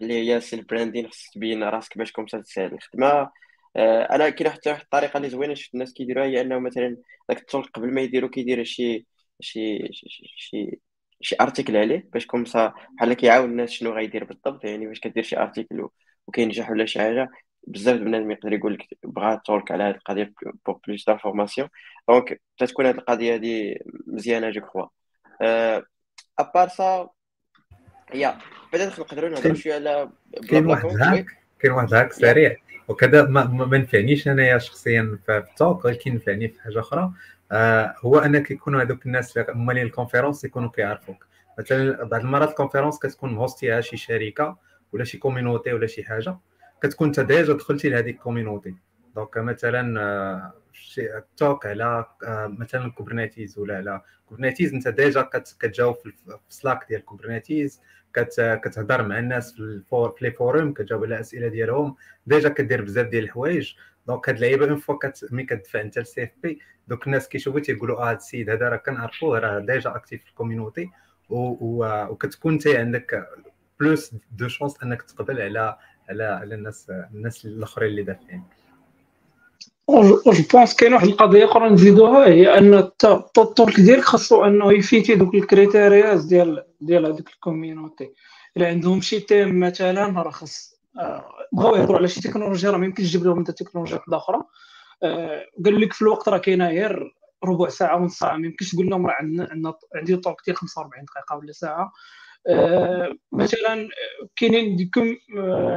اللي هي self branding خصك تبين راسك باش comme ça تسهل الخدمه آه، أنا كاين واحد الطريقة اللي زوينة شفت الناس كيديروها هي أنه مثلا داك ال talk قبل ما يديروا كيدير شي شي شي شي article عليه باش comme ça بحال كيعاون الناس شنو غيدير بالضبط يعني باش كدير شي article وكينجح ولا شي حاجة. بزاف بنادم يقدر يقول لك بغا talk على هذه القضية pour plus d'informations donc تتكون هذه القضية هذه مزيانة je crois à part ça هي بدات نقدروا نهضروا شوية على كاين واحد hack كاين واحد hack سريع. وكذا ما, ما نفعنيش أنايا شخصيا في ال talk ولكن نفعني في حاجة أخرى. آه هو ان كيكونوا هذوك الناس مالين ال conférence يكونوا كيعرفوك. مثلا بعض المرات ال conférence كتكون مهوستيها شي شركة ولا شي community ولا شي حاجة. كتكون انت déjà دخلتي لهذيك ال community donc مثلا آه، شي talk على آه، مثلا Kubernetes ولا على. Kubernetes انت déjà كتجاوب في Slack ديال Kubernetes كتهضر مع الناس في les forums كتجاوب على الاسئله ديالهم. déjà كدير بزاف ديال الحوايج. donc هاد اللعيبة une fois ملي كتدفع انت لل CFP دوك الناس كيشوفوا تيقولوا آه هاد السيد هذا راه كنعرفوه راه déjà actif في ال community وكتكون انت عندك plus de chances أنك تقبل على على على الناس الناس الاخرين اللي دافعين je pense كاين واحد القضية أخرى نزيدوها هي أن ال talk ديالك خاصو أنه يفيتي دوك ال criterias ديال ديال هذيك ال community. إلا عندهم شي thème مثلا راه خاص آه، بغاو يهضروا على شي تكنولوجيا راه ما يمكنش تجيب لهم انت تكنولوجيا أخرى. آه، قال لك في الوقت راه كاينة غير ربع ساعة ونص ساعة ما يمكنش تقول لهم راه عندنا عندي talk ديال 45 دقيقة ولا ساعة. مثلا كاينين ديكم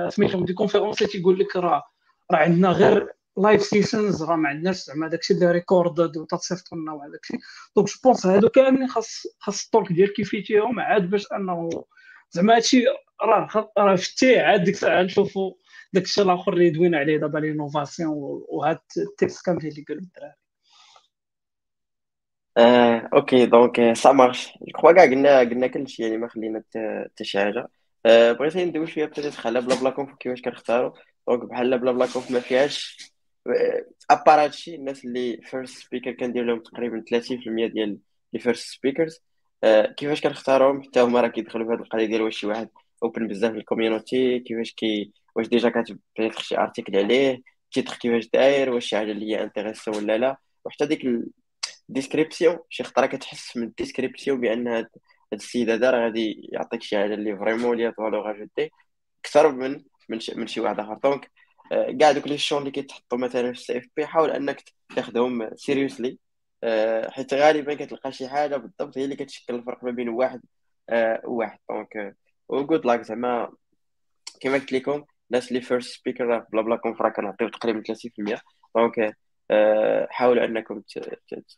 سميتهم des conférences تيقول لك راه راه عندنا غير live sessions راه ما عندناش زعما داكشي اللي recorded وتصيفط لنا وهذاك الشيء. donc je pense هادو كاملين خاص خاص ال talk ديال كيفيتيهم عاد باش أنه زعما هادشي راه راه فتي عاد ديك الساعة نشوفوا داك الشيء الآخر اللي دوينا عليه دابا l'innovation وهاد ال tips كاملين اللي قالوا الدراري. آه، OK donc ça marche. كخوا كاع قلنا قلنا كلشي يعني ما خلينا حتى شي حاجة آه، بغيت ندوي شوية peut-être على BlaBlaConf كيفاش كنختاروا donc بحال BlaBlaConf ما فيهاش à part هادشي الناس اللي first speaker كندير لهم تقريبا 30% ديال les first speakers كيفاش كنختارهم؟ حتى هما راه كيدخلوا في هاد القضية ديال واش شي واحد open بزاف لل community كيفاش كي واش déjà كاتب شي article عليه titre كيفاش داير واش شي حاجة اللي هي intéressante ولا لا. وحتى ديك ال description شي خطرة كتحس من ال description بأن هاد السيد هذا راه غادي يعطيك شي حاجة اللي vraiment la valeur ajoutée أكثر من من شي, من شي واحد آخر. donc كاع دوك les champs اللي كيتحطوا مثلا في ال CFP حاول أنك تاخذهم seriously آه، حيت غالبا كتلقى شي حاجة بالضبط هي اللي كتشكل الفرق ما بين واحد آه، وواحد donc و good luck زعما. كما قلت لكم الناس اللي first speaker BlaBlaConf را كنعطيو تقريبا 30% donc آه، حاولوا أنكم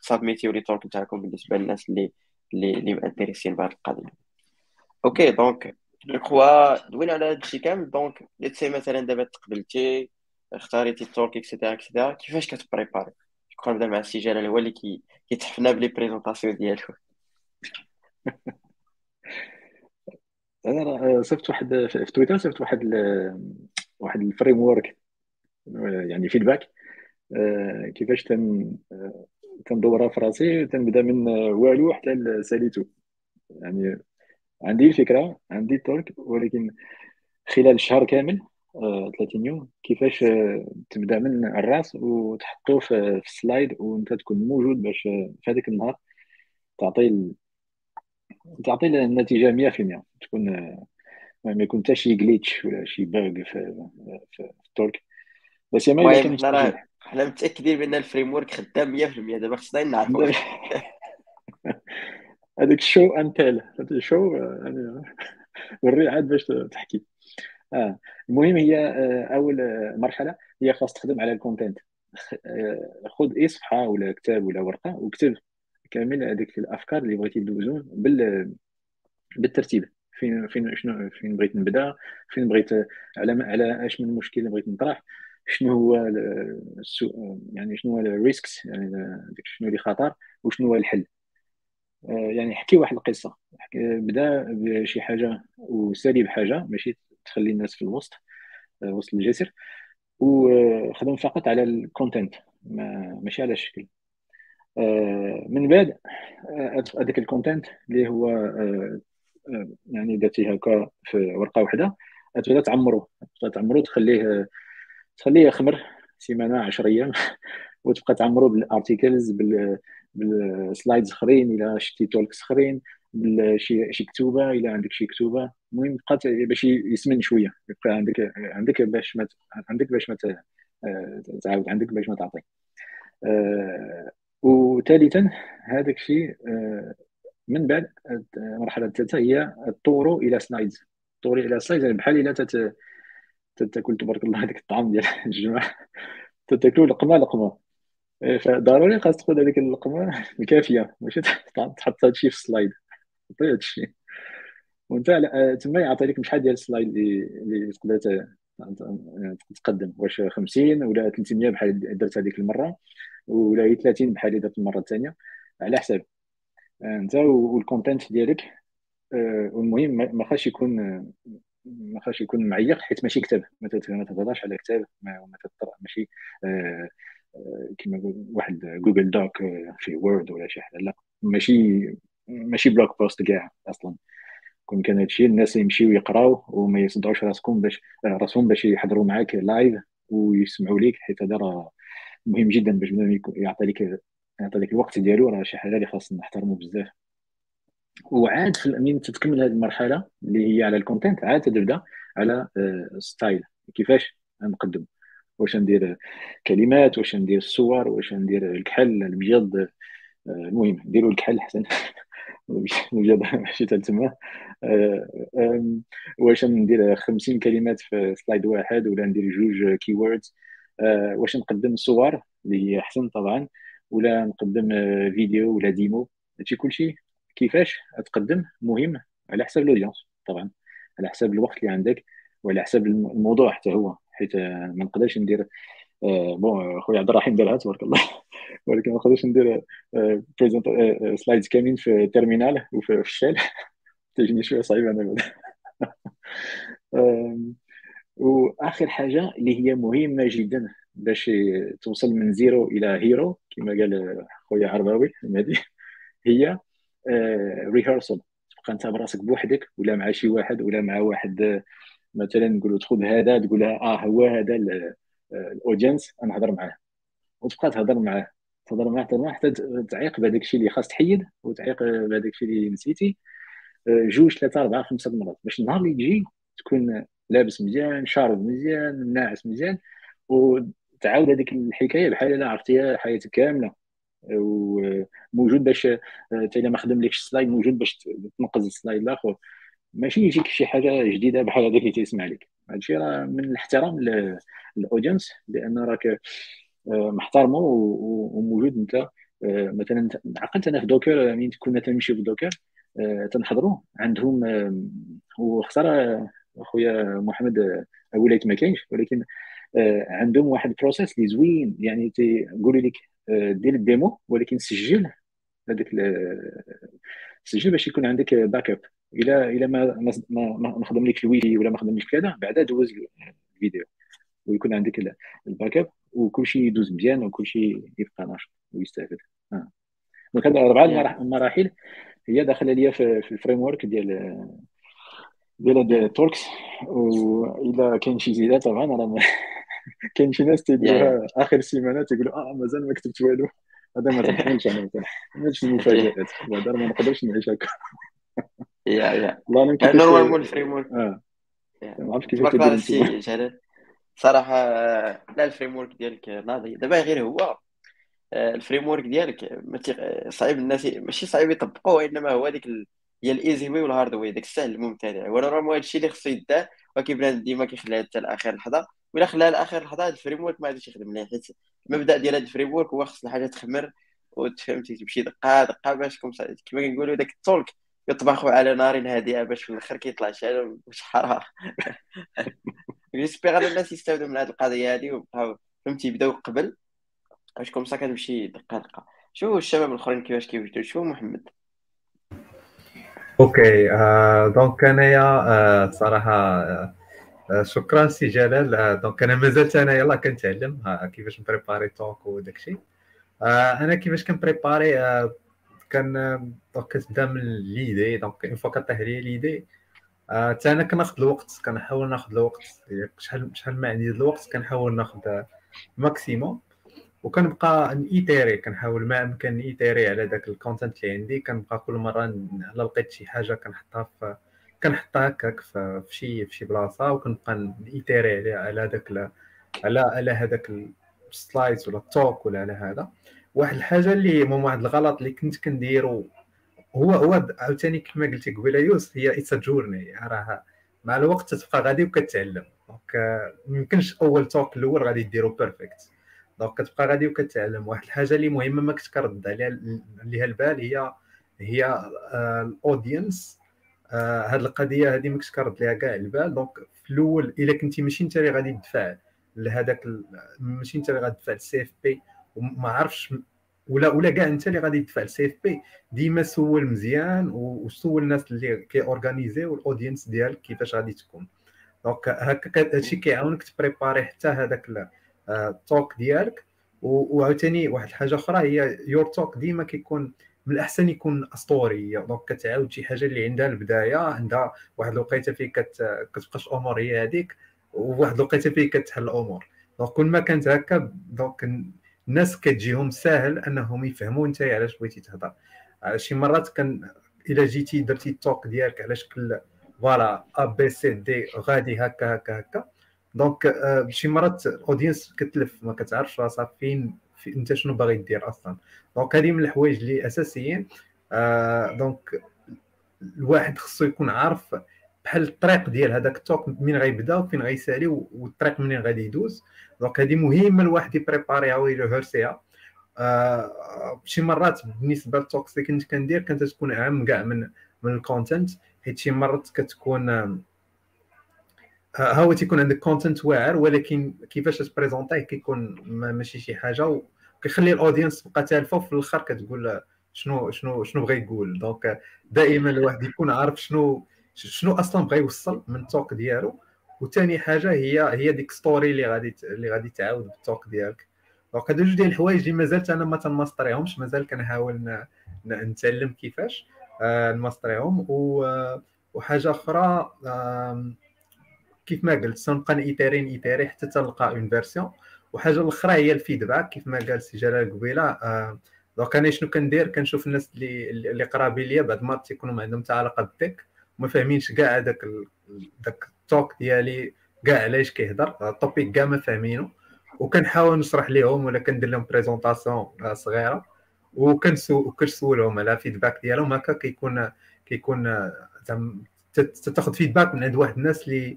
تسابميتيو les talks نتاعكم بالنسبة للناس اللي اللي اللي مانتريسين بهذه القضية. OK donc je crois دوينا على هادشي كامل. donc let's say مثلا دابا تقبلتي اختاريتي ال talk et cetera et cetera كيفاش كتبريباري؟ جو نبدا مع السي جلال هو اللي كي كيتحفنا ب les présentations ديالو. أنا صيفط واحد في تويتر صيفط واحد واحد ال framework يعني feedback آه، كيفاش تن تندورها في راسي تنبدا من والو حتى لساليتو يعني عندي الفكرة عندي ال talk ولكن خلال شهر كامل 30 يوم كيفاش تبدا من الراس وتحطو في ال slide وانت تكون موجود باش في هذاك النهار تعطي تعطي النتيجة 100% تكون ما يكون حتى شي glitch ولا شي bug في, في, ال talk بس ما المهم حنا متأكدين بأن ال framework خدام 100% دابا خصنا نعرفوا هذاك ال show and tell هذا ال show يعني وري عاد باش تحكي. آه المهم هي آه، أول مرحلة هي خاص تخدم على ال content. آه، خذ اي صفحه ولا كتاب ولا ورقة وكتب كامل هذيك الأفكار اللي بغيتي دوزون بال بالترتيب. فين فين شنو فين بغيت نبدأ فين بغيت على على اش من اللي بغيت نطرح. شنو هو يعني شنو هو ال risks يعني شنو اللي خطر وشنو هو الحل. آه، يعني حكي واحد القصة. بدا بشي حاجة وسالي بحاجة ماشي تخلي الناس في الوسط آه، وسط الجسر وخدم فقط على ال content ماشي على الشكل آه، من بعد هذاك ال content اللي هو يعني درتي هكا في ورقة واحدة تبدا تعمرو تبدا تعمرو تخليه تخليه يخمر سيمانة 10 أيام وتبقى تعمرو بال articles بال بال slides اخرين إلى شتي talks أخرين شي شي كتوبة إلى عندك شي كتوبة. المهم بقى باش يسمن شوية يبقى عندك عندك باش ما عندك باش ما تعاود عندك باش ما تعطي. آه، وثالثا هذاك الشيء آه، من بعد المرحله الثالثة هي الطورو إلى slides طورو إلى slides يعني بحال إلا تاكل تبارك الله هذاك الطعام ديال الجماعة. تاكلوا لقمة لقمة. إيه، فضروري خاص تاخذ هذيك اللقمة الكافية. ماشي تحط هذا الشيء في ال slide. حطي هذا الشيء. وأنت تما يعطي لك شحال ديال ال slide اللي اللي تقدر تقدم. واش 50 ولا 300 بحال درت هذيك المرة ولا 30 بحال درت المرة الثانية. على حساب. أنت وال content ديالك. آه، والمهم ما خاصش يكون ما خاصش يكون معيق حيت ماشي كتاب. ما تهضرش على كتاب ما ماشي آه، آه، كما واحد Google Doc في Word ولا شي حاجة. لا ماشي ماشي blog post كاع أصلا. كون كان هادشي الناس يمشيو يقراو وما يصدعوش راسكم باش راسهم باش يحضروا معاك live ويسمعوا ليك حيت هذا راه مهم جدا باش يعطي لك يعطي لك الوقت ديالو. راه شي حاجة اللي خاص نحترمو بزاف. وعاد من تتكمل هذه المرحلة؟ اللي هي على ال content عاد تبدا على style آه، كيفاش؟ نقدم واش ندير كلمات؟ واش ندير الصور؟ واش ندير الكحل؟ الابيض آه، المهم نديروا الكحل أحسن. الابيض ماشي تما آه، واش ندير 50 كلمات في slide واحد؟ ولا ندير جوج keywords واش نقدم صور؟ اللي هي أحسن طبعا. ولا نقدم فيديو ولا demo هادشي كلشي كيفاش تقدم مهم على حساب ال audience طبعا. على حساب الوقت اللي عندك وعلى حساب الموضوع حتى هو حيت ما نقدرش ندير آه، bon خويا عبد الرحيم دارها تبارك الله. ولكن ما نقدرش ندير present slides كاملين في terminal وفي ال shell تجيني شوية صعيبة أنا. وآخر حاجة اللي هي مهمة جدا باش توصل من zero إلى hero كما قال خويا عرباوي المهدي هي rehearsal تبقى أنت براسك بوحدك ولا مع شي واحد ولا مع واحد مثلا نقولوا تاخذ هذا تقول آه هو هذا ال audience نهضر معاه. وتبقى تهضر معاه. تهضر معاه تهضر معاه حتى تعيق بهذاك الشيء اللي خاص تحيد وتعيق بهذاك الشيء اللي نسيتي. آه، جوج ثلاثة أربعة خمسة مرات. باش النهار اللي يجي تكون لابس مزيان شارب مزيان ناعس مزيان وتعاود هذيك الحكاية بحال إلا عرفتيها حياتك كاملة. وموجود باش حتى الا ما خدملكش ال slide موجود باش تنقز ال slide الآخر. ماشي يجيك شي حاجة جديدة بحال هذاك اللي تيسمع لك. هادشي راه من الاحترام لل audience لأن راك آه، محترمة وموجود أنت. آه، مثلا عقلت أنا في Docker من كنا تنمشيو في Docker آه، تنحضروا عندهم وخسارة أخويا محمد وليت ما كاينش ولكن عندهم واحد ال process اللي زوين. يعني تيقولوا لك دير ال demo ولكن سجل هذاك سجل باش يكون عندك backup إلى إلى ما ما ما خدملكش الويفي ولا ما خدملكش كذا بعدا دوز الفيديو. ويكون عندك ال backup وكل شيء يدوز مزيان وكل شيء يبقى ناشط ويستافد. آه. donc هاد اربعه المراحل هي داخلة ليا في, ال framework ديال ديال هاد talks واذا كاين شي زيادة طبعا راه كاين شي ناس تيديروها آخر السيمانه تيقولوا آه مازال ما كتبت والو. هذا ما تنحملش أنا ما تنحملش المفاجآت. هذا ما نقدرش نعيش هكا. يا يا. normalement ال framework آه. ما عرفت كيفاش تبارك الله جلال. صراحة لا ال framework ديالك ناضي. دابا غير هو آه، ال framework ديالك صعيب الناس ماشي صعيب يطبقوه انما هو هذيك. هي ال easy way وال hard way داك السهل الممتنع. راه هذا الشيء اللي خصو يدار ولكن بنادم ديما كيخليها حتى لآخر لحظة. ولا خلاها لاخر لحظه هذا ال framework ما غاديش يخدم مليح حيت المبدا ديال هذا ال framework هو خص الحاجة تخمر وتفهمتي تمشي دقة دقة باش كما كنقولوا داك ال talk يطبخوا على نار هادئة باش في الآخر كيطلع شي شي حريرة j'espère الناس يستافدوا من هذه القضية هذه وبقاو فهمتي يبداو قبل. باش comme ça كتمشي دقة دقة. شوفوا الشباب الأخرين كيفاش كيوجدوا شوفوا محمد؟ OK آه donc أنايا آه صراحة آه، شكرا سي جلال. آه donc أنا مازلت أنا يلا كنتعلم. آه كيفاش نبريباري talk وداك الشيء آه أنا كيفاش كنبريباري؟ آه كان آه، donc كتبدا من l'idée. donc une fois كطيح لي l'idée آه حتى أنا كناخذ الوقت كنحاول ناخذ الوقت. شحال شحال ما عندي الوقت كنحاول ناخذ maximum وكنبقى نيتيري كنحاول ما أمكن نيتيري على داك ال content اللي عندي. كنبقى كل مرة الا لقيت شي حاجة كنحطها في كنحطها هكاك في شي في شي بلاصة وكنبقى نيتيري على على داك على على هذاك ال slides ولا ال talk ولا على هذا. واحد الحاجة اللي مهم واحد الغلط اللي كنت كنديرو هو هو عاوتاني كما قلتي قبيلة يوسف هي it's journey راه مع الوقت تبقى غادي وكتعلم. donc ما يمكنش أول talk الأول غادي ديرو perfect donc كتبقى غادي وكتعلم. واحد الحاجة اللي مهمة ما كنت كرد عليها عليها البال هي هي ال audience آه، هاد القضية هذه ما كرد ليها كاع البال. donc في الأول إلا كنتي ماشي أنت اللي غادي تدفع لهذاك ماشي أنت اللي غادي تدفع لل CFP وما عرفش ولا ولا كاع أنت اللي غادي تدفع لل CFP. ديما سول مزيان وسول الناس اللي كي اورغانيزي وال audience ديالك كيفاش غادي تكون. donc هكا هادشي كيعاونك تبريباري حتى هذاك ال talk ديالك. وعاوتاني واحد الحاجة أخرى هي your talk ديما كيكون من الأحسن يكون a story donc كتعاود شي حاجة اللي عندها البداية عندها واحد الوقيتة فين كت... كتبقاش الأمور هي هذيك وواحد الوقيتة فين كتحل الأمور. donc كل ما كانت هكا donc الناس كتجيهم ساهل أنهم يفهموا أنت علاش بغيتي تهضر. شي مرات كان إلا جيتي درتي ال talk ديالك على شكل voilà A B C D غادي هكا هكا هكا. donc آه، شي مرات ال audience كتلف ما كتعرفش راسها فين في انت شنو باغي دير أصلا. donc هذه من الحوايج اللي أساسيين. آه donc الواحد خصو يكون عارف بحال الطريق ديال هذاك ال talk من غيبدا وفين غيسالي والطريق منين غادي يدوز. donc هذه مهمة الواحد يبريباريها ويرهرسيها آه شي مرات بالنسبة لل talks اللي كنت كندير كانت تكون اهم كاع من من ال content حيت شي مرات كتكون آه هو تيكون عندك content واعر ولكن كيفاش تبريزونتيه كيكون ماشي شي حاجة وكيخلي ال audience تبقى تالفه وفي الأخر كتقول شنو شنو شنو بغى يقول. donc دائما الواحد يكون عارف شنو شنو أصلا بغى يوصل من ال talk ديالو. وثاني حاجة هي هي ديك story اللي غادي اللي غادي تعاود بال talk ديالك. donc هادو جوج ديال الحوايج اللي مازالت أنا ما تنماستريهمش مازال كنحاول نتعلم كيفاش آه، نماستريهم وحاجة أخرى كيف ما قلت سنبقى نيتيري نيتيري حتى تلقى une version وحاجة الأخرى هي ال feedback كيف ما قال سي جلال قبيلة آه donc أنا شنو كندير؟ كنشوف الناس اللي اللي قرابين ليا بعد ما تيكونوا ما عندهم حتى علاقة بال tech وما فاهمينش كاع هذاك داك ال talk ديالي كاع علاش كيهضر. ال topic كاع ما فاهمينه وكنحاول نشرح لهم ولا كندير لهم présentation صغيرة. وكنسولهم على ال feedback ديالهم. هكا كيكون كيكون تاخذ feedback من عند واحد الناس اللي آه آه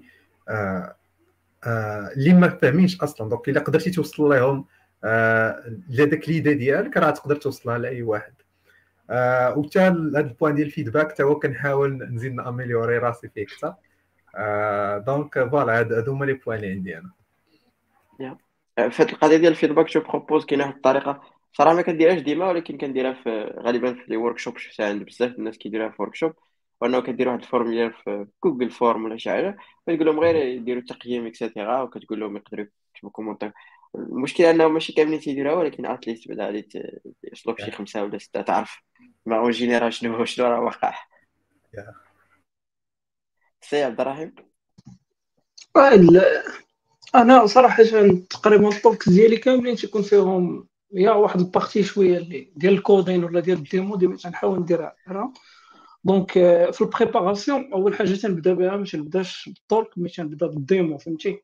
اللي ما فاهمينش أصلا. donc إلا قدرتي توصل لهم آه لهذاك l'idée ديالك راه تقدر توصلها لأي واحد. آه وحتى هذا ال point ديال ال feedback حتى هو كنحاول نزيد نأميليوري راسي فيه أكثر آه donc voilà هادو هما les points اللي عندي أنا. في هذه القضية ديال ال feedback je propose كاينة واحد الطريقة؟ صراحة ما كنديرهاش ديما ولكن كنديرها في غالبا في les workshops شفتها عند بزاف الناس كيديروها في workshop وأنه كدير واحد formulaire في Google Form ولا شي حاجة كتقول لهم غير يديروا تقييم et cetera وكتقول لهم يقدروا يكتبوا commentaire المشكلة انه ماشي كاملين تيديروها ولكن at least بعدا غادي يوصلوا شي خمسة ولا ستة تعرف. mais en général شنو شنو راه واقع. سي عبد الرحيم؟ ال- أنا صراحة تقريبا ال talk ديالي كاملين تيكون فيهم يا واحد ال partie شوية اللي ديال ال coding ولا ديال ال demo ديما تنحاول نديرها. donc آه، في ال préparation أول حاجة تنبدأ بها ما تنبدأش بال talk mais تنبدأ بال demo فهمتي؟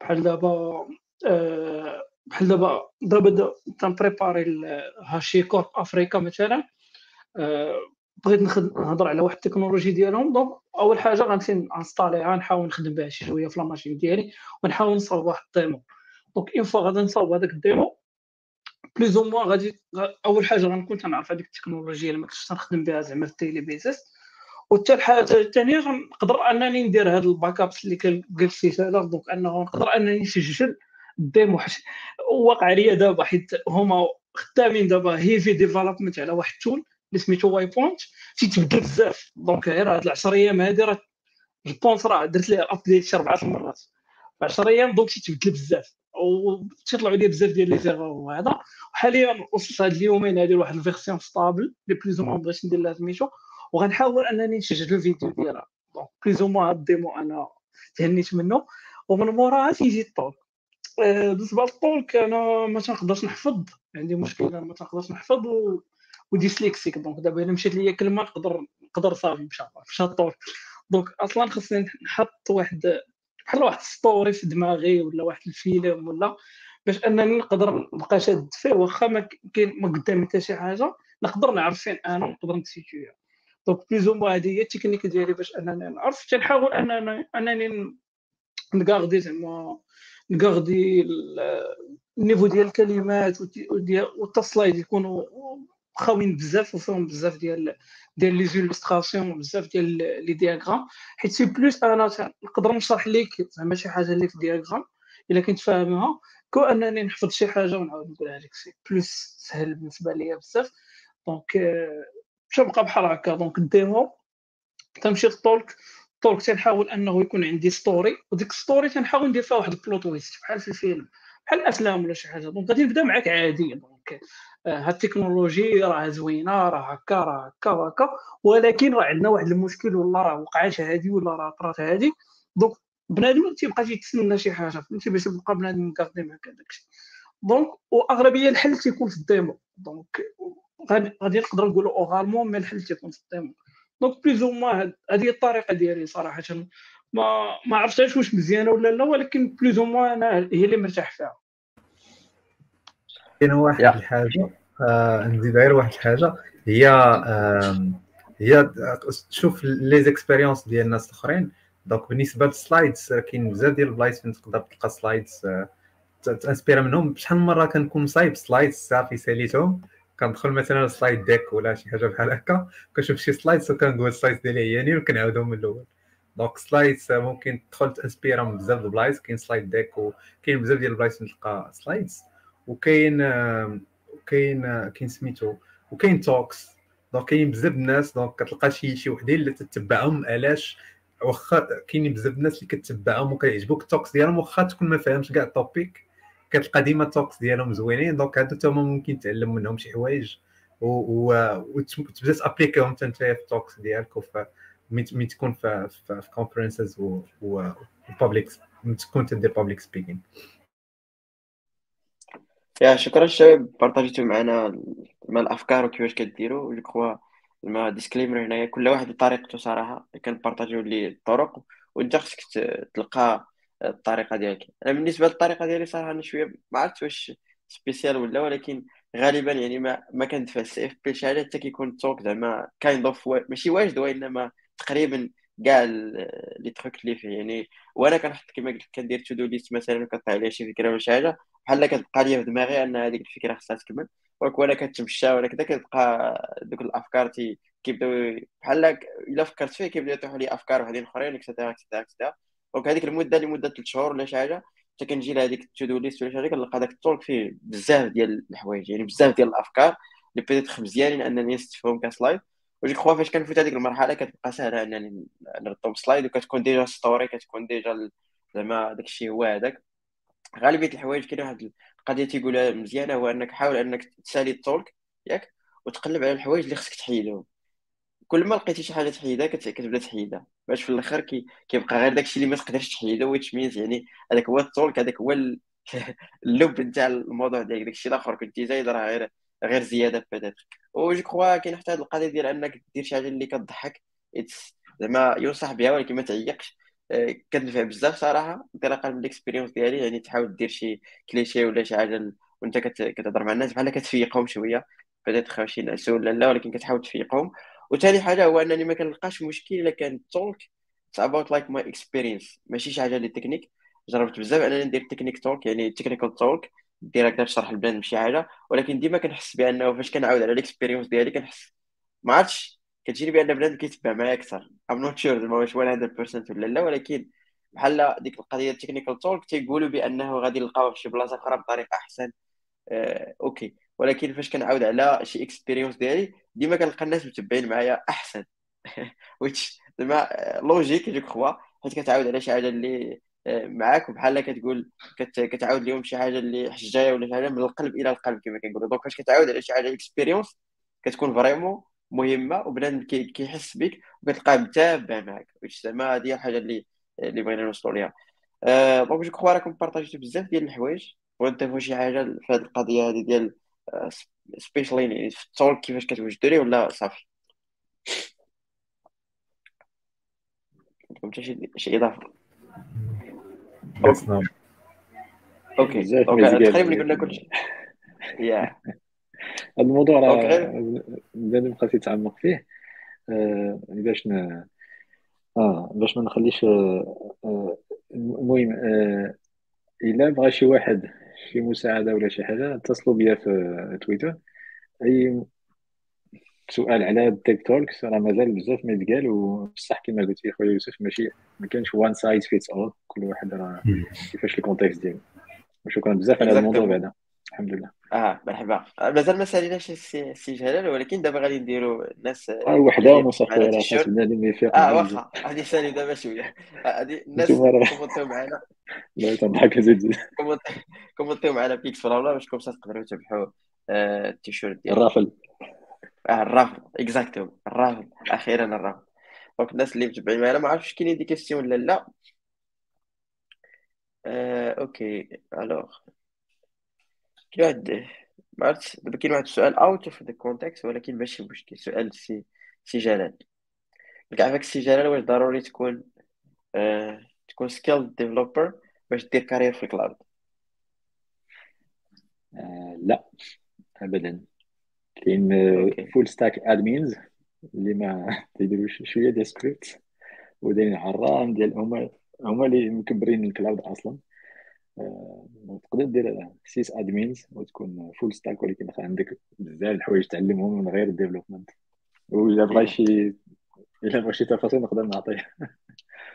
بحال دابا آه، بحال دابا دابا دا- تنبريباري HashiCorp Africa مثلا آه، بغيت نهضر على واحد التكنولوجي ديالهم. donc أول حاجة غنمشي انستاليها نحاول نخدم بها شي شوية في la machine ديالي ونحاول نصاوب واحد ال demo. donc une fois غادي نصاوب هذاك ال demo plus ou moins غادي غا- أول حاجة غنكون تنعرف هذيك التكنولوجيا اللي ما كنتش تنخدم بها زعما في ال daily basis وحتى الحاجة الثانية غنقدر أنني ندير هاد ال backups اللي قلتي سالا donc أنه نقدر أنني نسجل ال demo حيت واقع ليا دابا حيت هما خدامين دابا heavy development على واحد ال tool اللي سميتو Waypoint تيتبدل بزاف. donc غير هاد العشر أيام هادي راه je pense راه درت ليه update شي أربعة المرات في 10 أيام donc تيتبدل بزاف. وتيطلعوا لي بزاف ديال les erreurs وهذا. وحاليا وصلت هاد اليومين هادي لواحد ال version stable اللي plus ou moins بغيت ندير لها سميتو. وغنحاول أنني نسجل الفيديو ديالها. donc plus ou moins هاد ال démo أنا تهنيت منه. ومن موراها تيجي ال talk. آه، بالنسبة لل talk أنا ما تنقدرش نحفظ. عندي مشكله ما تنقدرش نحفظ و... و dyslexique donc دابا إلا مشات ليا كلمة نقدر نقدر صافي مشى مشى ال talk. donc أصلا خصني نحط واحد بحال واحد story في دماغي ولا واحد الفيلم ولا باش انني نقدر نبقى شاد فيه واخا ما كاين ما قدامي حتى شي حاجة نقدر نعرف فين أنا نقدر نسيتوي donc plus ou moins هذه هي التكنيك ديالي باش انني نعرف. تنحاول انني انني نكاردي زعما نكاردي ال- niveau ديال الكلمات و les slides يكونوا خاويين بزاف وفيهم بزاف ديال ديال les illustrations بزاف ديال les diagrammes حيت c'est plus أنا نقدر نشرح لك زعما شي حاجة اللي في diagramme إلا كنت فاهمها que أنني نحفظ شي حاجة ونعاود نقولها لك c'est plus سهل بالنسبة ليا بزاف. donc آه، تبقى بحال هكا؟ donc ال démo. تمشي لل talk ال talk تنحاول أنه يكون عندي story وديك story تنحاول ندير فيها واحد ال plot twist بحال في الفيلم. بحال الافلام ولا شي حاجة. donc غادي نبدأ معاك عادي donc آه، هاد التكنولوجي راه زوينة راه هكا راه هكا وهكا ولكن راه عندنا واحد المشكل ولا راه وقعات هادي ولا راه طرات هادي. donc بنادم تيبقى تيتسنى شي حاجة فهمتي؟ باش يبقى بنادم مكاردي معاك هذاك الشيء. donc وأغلبية الحل تيكون في ال démo. donc غادي نقدر نقولوا également mais الحل تيكون في ال démo. donc plus ou moins هذه الطريقة ديالي صراحة. ما ما عرفتش واش مزيانة ولا لا ولكن plus ou moins هي اللي مرتاح فيها. كاين واحد yeah. الحاجة آه نزيد غير واحد الحاجة هي آم، هي تشوف les expériences ديال الناس الاخرين. donc بالنسبة لل slides كاين بزاف ديال البلايص فين تقدر تلقى slides آه، تانسبيرا منهم. شحال من مرة كنكون مصايب slides صافي ساليتهم كندخل مثلا Slide Deck ولا شي حاجة بحال هكا كنشوف شي slides وكنقول ال slides ديالي هياني وكنعاودهم من الأول. donc slides ممكن تدخل تانسبيرا من بزاف د البلايص كاين Slide Deck وكاين بزاف ديال البلايص فين تلقى slides. وكاين وكاين آه، كاين سميتو وكاين talks donc كاين بزاف الناس donc كتلقى شي شي وحدين اللي تتبعهم علاش؟ واخا كاينين بزاف الناس اللي كتبعهم وكيعجبوك ال talks ديالهم واخا تكون ما فاهمش كاع ال topic كتلقى ديما ال talks ديالهم زوينين donc هادو تا هما ممكن تعلم منهم شي حوايج. وتبدا تأبليكيهم حتى في ال talks ديالك وفي مين تكون في conferences و public تكون تدير public speaking yeah شكرا الشباب بارطاجيتو معنا مع الأفكار وكيفاش كديروا je crois ما disclaimer هنايا كل واحد بطريقته صراحة. كنبارطاجيو لي الطرق وانت خصك تلقى الطريقة ديالك. أنا بالنسبة للطريقة ديالي صراحة أنا شوية ما عرفت واش spécial ولا ولكن غالبا يعني ما ما كندفع ال CFP شي حاجة حتى كيكون ال talk زعما kind of ماشي واجد وإنما تقريبا كاع les trucs اللي فيه. يعني وأنا كنحط كما قلت كندير to-do list مثلا وكنطلع عليها شي فكرة ولا شي حاجة. بحال كتبقى لي في دماغي أن هذيك الفكرة خصها تكمل. وأنا كتمشى ولا كذا كتبقى دوك الأفكار تي كيبداو بحال إلا فكرت فيه كيبداو يطيحوا لي أفكار وحدين أخرين extra extra extra donc هذيك المدة لمده 3 شهور ولا شي حاجة حتى كنجي لهذيك ال to-do list ولا شي حاجة كنلقى داك ال talk فيه بزاف ديال الحوايج يعني بزاف ديال الأفكار اللي peut-être مزيانين أنني نستفهم ك slide و je crois فاش كنفوت هذيك المرحلة كتبقى سهله أنني نرتب slides وكتكون déjà story كتكون déjà زعما داك الشيء هو هذاك غالبية الحوايج كاين واحد القضية تيقولها مزيانة هو أنك حاول أنك تسالي ال talk ياك وتقلب على الحوايج اللي خصك تحيدهم. كل ما لقيتي شي حاجة تحيدها كتبدا تحيدها. باش في الآخر كي كيبقى غير داكشي اللي ما تقدرش تحيده which means يعني هذاك هو ال talk هذاك هو اللب نتاع الموضوع ديالك. داكشي الآخر كنتي زايد راه غير غير زيادة peut-être و je crois كاين حتى هذه القضية ديال أنك دير شي حاجة اللي كتضحك زعما ينصح بها ولكن ما تعيقش. كتنفع بزاف صراحة. انطلاقا من ال expérience ديالي يعني تحاول دير شي كليشي ولا شي حاجة وانت كتهضر مع الناس بحال كتفيقهم شوية. بدات شي نعسو ولا لا ولكن كتحاول تفيقهم. وثاني حاجة هو أنني ما كنلقاش مشكل إلا كان talk it's about like my experience ماشي شي حاجة اللي تكنيك جربت بزاف أنني ندير technique talk يعني technical talk دير هكذا تشرح ال plan بشي حاجة. ولكن ديما كنحس بأنه فاش كنعاود على ال experience ديالي كنحس ما عرفتش كتجيني بان بنادم كيتبع معايا أكثر. I'm not sure زعما واش 100% ولا لا ولكن بحال ديك القضية ال technical talk تيقولوا بأنه غادي نلقاوها في شي بلاصة أخرى بطريقة أحسن. آه، OK. ولكن فاش كنعاود على شي expérience ديالي ديما كنلقى الناس متبعين معايا أحسن. which زعما logique je crois حيت كتعاود على شي حاجة اللي آه، معاك وبحال كتقول كت... كتعاود لهم شي حاجة اللي حجاية ولا شي حاجة من القلب إلى القلب كما كنقولوا. donc فاش كتعاود على شي حاجة expérience كتكون vraiment مهمة وبنادم كيحس بك وكتلقاه متابع which زعما هذه الحاجة اللي اللي بغينا نوصلوا ليها. أه donc je crois راكم partagيتو بزاف ديال الحوايج ونضيفوا شي حاجة في هذه القضية هذه ديال spécialement يعني في ال talk كيفاش كتوجدوا ليه ولا صافي؟ عندكم حتى شي إضافة؟ OK. مزيان. تقريبا قلنا كلشي يا هذا الموضوع راه غير بنادم بقى تيتعمق فيه. آه، باش ن... آه باش ما نخليش آه، آه، المهم آه، إلا بغى شي واحد شي مساعدة ولا شي حاجة اتصلوا بيا في تويتر. أي سؤال على ال tech talks راه مازال بزاف ما يتقال وبصح كما قلت لي خويا يوسف ماشي ما كانش one size fits all كل واحد راه كيفاش ال context ديالو. وشكرا بزاف على هذا الموضوع. بعدا. الحمد لله. آه مرحبا. آه، مازال ما ساليناش السي السي جلال ولكن دابا غادي نديرو الناس آه، وحدة اخويا راه خاص بنادم يفيق آه. واخا. غادي نسالي دابا شوية. آه، هادي الناس commentيو معنا. لا تنضحك زيد زيد commenti- commentيو معنا ب X voilà باش comme ça تقدروا تربحوا آه، التيشيرت ديالنا الرافل. آه الرافض exactement الرافض أخيرا الرافض donc الناس اللي متبعين معنا ما عرفتش كاينين des questions ولا لا. OK. Alors كاين واحد ما عرفتش دابا كاين واحد السؤال out of the context ولكن ماشي مشكل سؤال سي سي جلال. كاع فاك سي جلال واش ضروري تكون آه، تكون skilled developer باش دير carrière في ال cloud آه لا ابدا. كاين full stack admins اللي ما تيديروش شوية ديال سكريبت ودايرين عرام ديال هما هما اللي مكبرين ال cloud أصلا. تقدر دير sysadmins وتكون full stack ولكن عندك بزاف الحوايج تعلمهم من غير ال development والا بغى شي الا بغى شي تفاصيل نقدر نعطيه.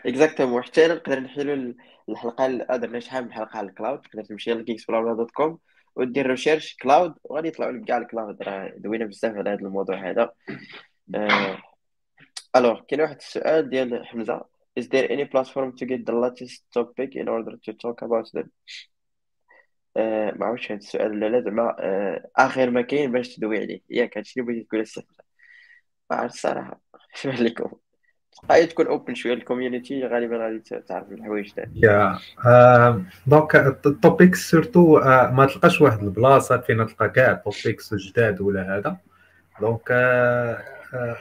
Exactement حتى أنا نقدر نحيلو ال- الحلقة اللي درنا شحال من حلقة على ال cloud تقدر تمشي ل GeeksBlabla dot com ودير recherche cloud وغادي يطلعوا لك كاع ال cloud راه دوينا بزاف على هذا الموضوع هذا. آه، alors كاين واحد السؤال ديال حمزة. Is there any platform to get the latest topic in order to talk about them? آه، ما عرفتش هذا السؤال ولا لا زعما آه، آخر ما كاين باش تدوي عليه. ياك هادشي اللي بغيتي تقول السي حمزه ما عرفت الصراحه شنو لكم تبقى تكون open شوية. ال community غالبا غادي تعرف الحوايج يا donc ال topics surtout ما تلقاش واحد البلاصة فين تلقى كاع topics جداد ولا هذا. donc آه، آه،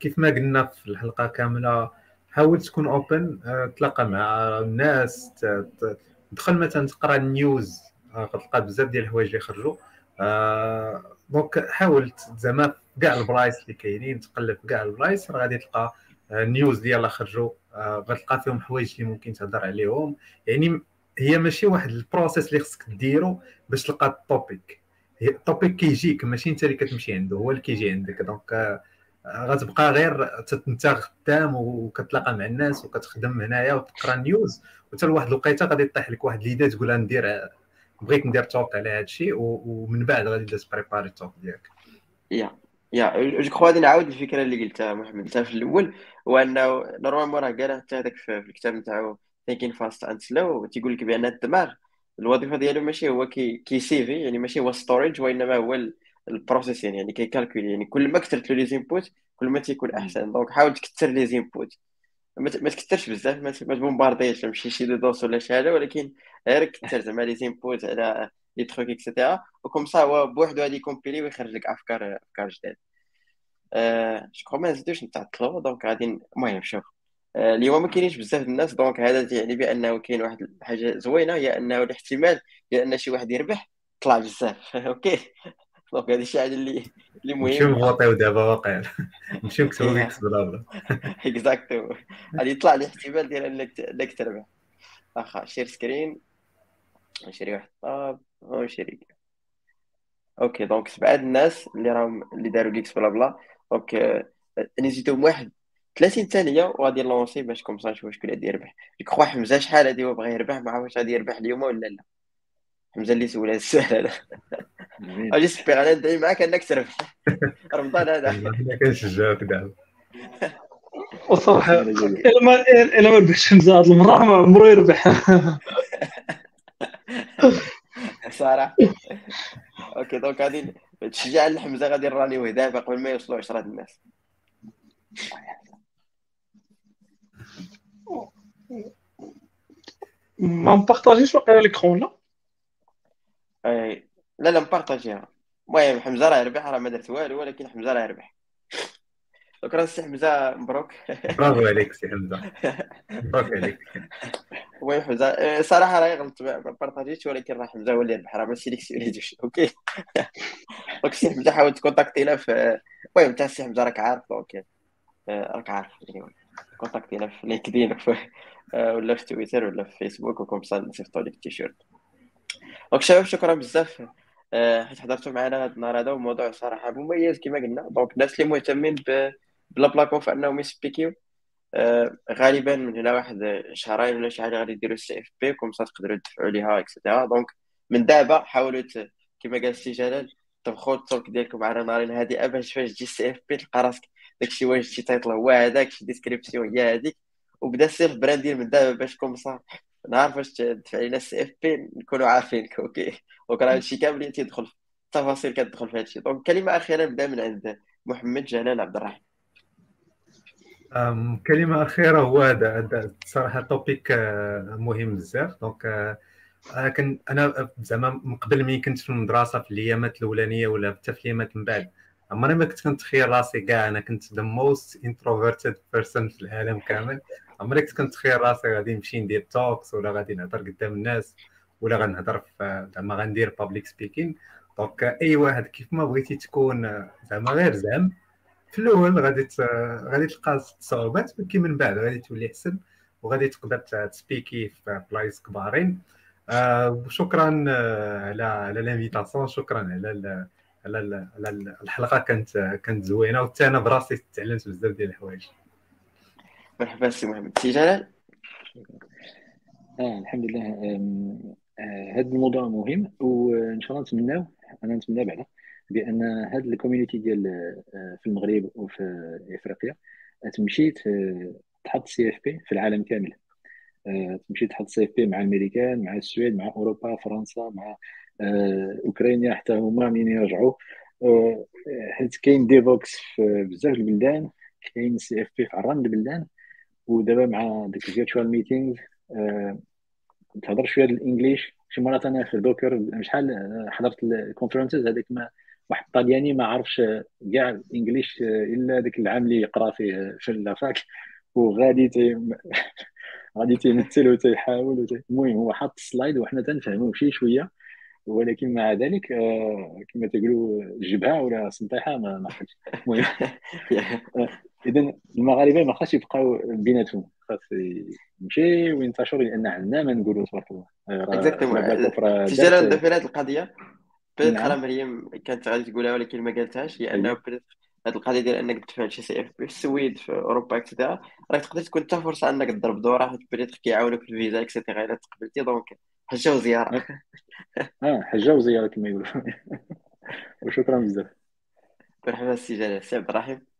كيف ما قلنا في الحلقة كاملة حاول تكون open تلاقى مع الناس تدخل مثلا تقرأ ال news آه، غتلقى بزاف ديال الحوايج اللي خرجوا آه، donc حاول زعما كاع البلايص اللي كاينين تقلب كاع البلايص راه غادي تلقى آه، ال news اللي خرجوا. آه، غتلقى فيهم حوايج اللي ممكن تهضر عليهم. يعني هي ماشي واحد ال process اللي خصك ديرو باش تلقى ال topic ال topic كيجيك ماشي انت اللي كتمشي عنده هو اللي كيجي عندك. donc آه، غتبقى غير انت خدام وكتلاقى مع الناس وكتخدم هنايا وتقرا news وحتى لواحد الوقيته غادي طيح لك واحد l'idée تقول ندير بغيت ندير talk على هذا الشيء ومن بعد غادي تبدا تpréparer ال talk ديالك. يا يا je crois غادي نعاود الفكرة اللي قلتها محمد. قلتها في الأول هو أنه normalement راه قالها حتى هذاك في الكتاب نتاعو Thinking, Fast and Slow تيقول لك بأن الدماغ الوظيفة ديالو ماشي هو كي كي saveي يعني ماشي هو storage وإنما هو ال process يعني يعني كيcalculer يعني كل ما كثرت له les inputs كل ما تيكون أحسن. donc حاول تكثر les inputs ما تكثرش بزاف ما تbombardيش تمشي شي deux doses ولا شي حاجة ولكن غير كثر زعما les inputs على les trucs et cetera و comme ça هو بوحدو غادي يcompiler ويخرج لك أفكار أفكار جداد. أه je ما نزيدوش نتعطلو donc غادي المهم شوف. أه اليوم ما كاينينش بزاف الناس donc هذا يعني بأنه كاين واحد الحاجة زوينة هي أنه الاحتمال ديال ان شي واحد يربح طلع بزاف. OK؟ donc هذه شي حاجة اللي اللي نمشيو مهم نvotيو دابا واقع. نمشيو نكتبو GeeksBlabla Exacto غادي يطلع الاحتمال ديال إنك إنك تربح واخا share screen. نشري واحد ال tab ونشري OK donc سبعة الناس اللي راهم اللي داروا GeeksBlabla. donc نزيدهم واحد. 30 ثانية وغادي نlancer باش comme ça نشوف شكون غادي يربح. je crois حمزة شحال هادي هو بغى يربح؟ ما عرفتش غادي يربح اليوم ولا لا. حمزة اللي سول هذا السؤال هذا. جميل. أجي j'espère أنا ندعي معاك أنك تربح رمضان هذا. كنشجعك دابا وصراحه. الا ما الا ما ربحش حمزة هذه المره ما عمره يربح. صراحة OK donc غادي تشجع الحمزه غادي نrunيوه دابا قبل ما يوصلوا 10 د الناس. ما مpartagيش واقيلا l'écran لا. أي. لا لا مpartagيها المهم حمزة راه يربح راه ما درت والو ولكن حمزة راه يربح. راه السي حمزة مبروك. برافو عليك سي حمزة. برافو عليك. المهم حمزة آه، صراحة راه غلطت ما partagيتش ولكن راه حمزة هو اللي يربح راه ماشي ليك سوليتوش OK؟ donc السي حمزة حاول تcontactينا في المهم تاع السي حمزة راك عارف donc آه، راك عارف. contactينا في LinkedIn آه، ولا في تويتر ولا في فيسبوك و comme ça نصيفطوا لك ال t-shirt donc شباب شكرا بزاف. آه، حيت حضرتوا معنا هذا النهار هذا وموضوع صراحة مميز كما قلنا. donc الناس اللي مهتمين بلا بلاكون في انهم يسبيكيو. آه، غالبا من هنا واحد شهرين ولا شي حاجة غادي يديروا ال CFP comme تقدروا تدفعوا ليها et cetera donc من دابا حاولوا كما قال سي جلال طبخوا ال talk ديالكم على نار هادئه باش فاش تجي ال CFP تلقى راسك داكشي واش شي title هو هذاك شي description هي هذيك. وبدا ال self branding من دابا باش comme ça نهار فاش تدفع لينا ال CFP نكونوا عارفينك OK. donc راه هادشي كامل تيدخل في التفاصيل كتدخل في هادشي. donc كلمة أخيرة نبدا من عند محمد جلال عبد الرحيم أم، كلمة أخيرة هو هذا صراحة topic آه، مهم بزاف. donc آه، أنا كن أنا زعما من قبل ملي كنت في المدرسة في الأيامات الأولانية ولا حتى في الأيامات من بعد عمري ما كنت كنتخيل راسي كاع أنا كنت the most introverted person في العالم كامل. عمري كنت كنتخيل راسي غادي نمشي ندير talks ولا غادي نهضر قدام الناس ولا غنهضر في زعما غندير public speaking donc أي واحد كيف ما بغيتي تكون زعما غير زعم في الأول غادي. غادي تلقى صعوبات ولكن من بعد غادي تولي احسن وغادي تقدر تسبيكي في بلايص كبارين آه وشكرا آه، على على l'invitation شكرا على. على ال... على ال- الحلقة كانت كانت زوينة وحتى أنا براسي تعلمت بزاف ديال الحوايج مرحبا سي محمد. سي جلال؟ آه الحمد لله. آم، آه، هذا الموضوع مهم وإن شاء الله نتمناو أنا نتمنى بعدا بأن هذا ال community ديال آه، في المغرب وفي إفريقيا تمشي تحط CFP في العالم كامل. آه، تمشي تحط CFP مع الأمريكان مع السويد مع أوروبا فرنسا مع أوكرانيا حتى هما منين يرجعوا. حيت كاين Devoxx في بزاف البلدان كاين CFP في عران البلدان ودابا مع ديك ال virtual meeting تهضر شوية ال English. شي مرات أنا في Docker شحال آه، حضرت ال conferences هذاك ما واحد الطلياني ما عرفش كاع ال English آه، إلا ذاك العام اللي يقرأ فيه في la fac وغادي تي غادي تيمثل وتيحاول وتي... المهم هو حط ال slide وحنا تنفهموا شي شوية. ولكن مع ذلك آه، كما تقولوا جبهة ولا سنطيحة ما عرفتش. المهم. اذا المغاربة ما خاصش يبقاو بيناتهم. خاص يمشي وينتشر لأن عندنا ما نقولوا تبارك الله exactement سي جلال في هذه القضية بدات نعم. على مريم كانت غادي تقولها ولكن ما قالتهاش هي انه بدات هذه القضية ديال أنك تدفع شي CFP في السويد في أوروبا et cetera راه تقدر تكون حتى فرصة أنك تضرب دورة حيت بدات كيعاونوك في الفيزا et cetera إلا تقبلتي donc حجة وزيارة. آه حجة وزيارة كما يقولوا. وشكرا بزاف. مرحبا سي جلال سي عبد الرحيم.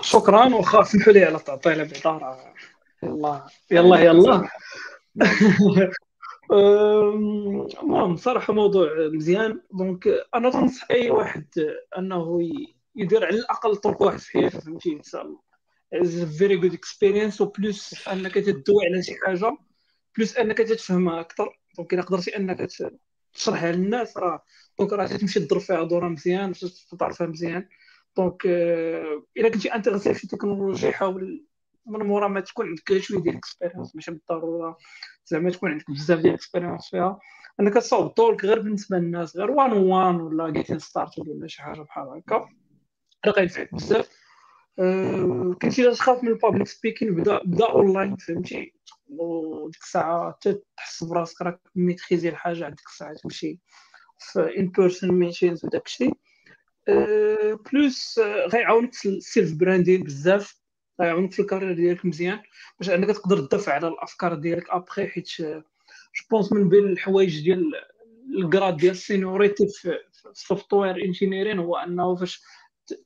شكرا وخا سمحوا لي على التعطيل بعدا راه يلا يلا. يلا المهم صراحة موضوع مزيان. donc أنا تنصح أي واحد أنه يدير على الأقل talk واحد في حياته فهمتي؟ very good experience و plus أنك تدوي على شي حاجة plus أنك تفهمها أكثر. donc إلا قدرتي أنك تشرحها للناس راه donc راه تمشي تضرب فيها دورة مزيان تعرفها مزيان. donc آه، الا كنتي intéressé في التكنولوجي حاول من مورا ما تكون عندك شوية ديال ال experience ماشي بالضروره زعما تكون عندك بزاف ديال ال experience فيها. أنك تصاوب ال talk غير بالنسبة للناس غير one one ولا getting started ولا شي حاجة بحال هكا. راه غينفعك بزاف. أه كنتي تخاف من ال public speaking بدا بدا اونلاين فهمتي؟ وديك الساعة تحس براسك راك maîtrisé الحاجة عندك الساعة تمشي في in person meetings وداك الشيء. أه plus غيعاونك في ال self branding بزاف غيعاونك في ال carrière ديالك مزيان باش أنك تقدر تدافع على الأفكار ديالك après حيت je pense من بين الحوايج ديال ال grade ديال ال seniority في ال software engineering هو أنه فاش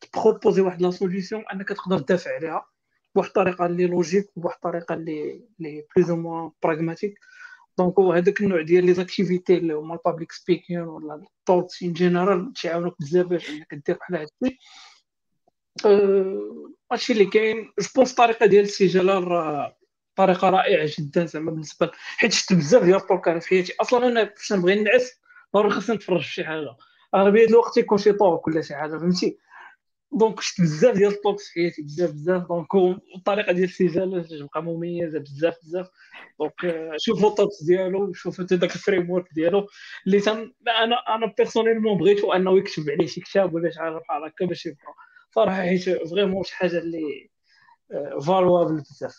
تبروبوزي واحد la solution أنك تقدر تدافع عليها بواحد الطريقة اللي logique بواحد الطريقة اللي اللي plus ou moins pragmatique donc هذاك النوع ديال les activités اللي هما ال public speaking ولا ال talks en général تيعاونوك بزاف باش إنك دير بحال هادشي. أه، هادشي اللي كاين. je pense الطريقة ديال سي جلال راه طريقة رائعة جدا زعما بالنسبة حيت شفت بزاف ديال أنا في حياتي. أصلا أنا فاش نبغي نعس ضروري خاصني نتفرج في شي حاجة. أغلبية الوقت يكون شي talk ولا شي حاجة فهمتي؟ donc شفت بزاف ديال ال talks في حياتي بزاف بزاف. donc الطريقة ديال سي جلال تبقى مميزة بزاف بزاف. donc آه، شوفوا ال talks ديالو شوفوا داك ال framework ديالو. اللي تم أنا أنا personnellement بغيتو أنه يكتب عليه شي كتاب ولا شي حاجة بحال هكا باش يبقى صراحة حيت vraiment شي حاجة اللي valuable آه، بزاف.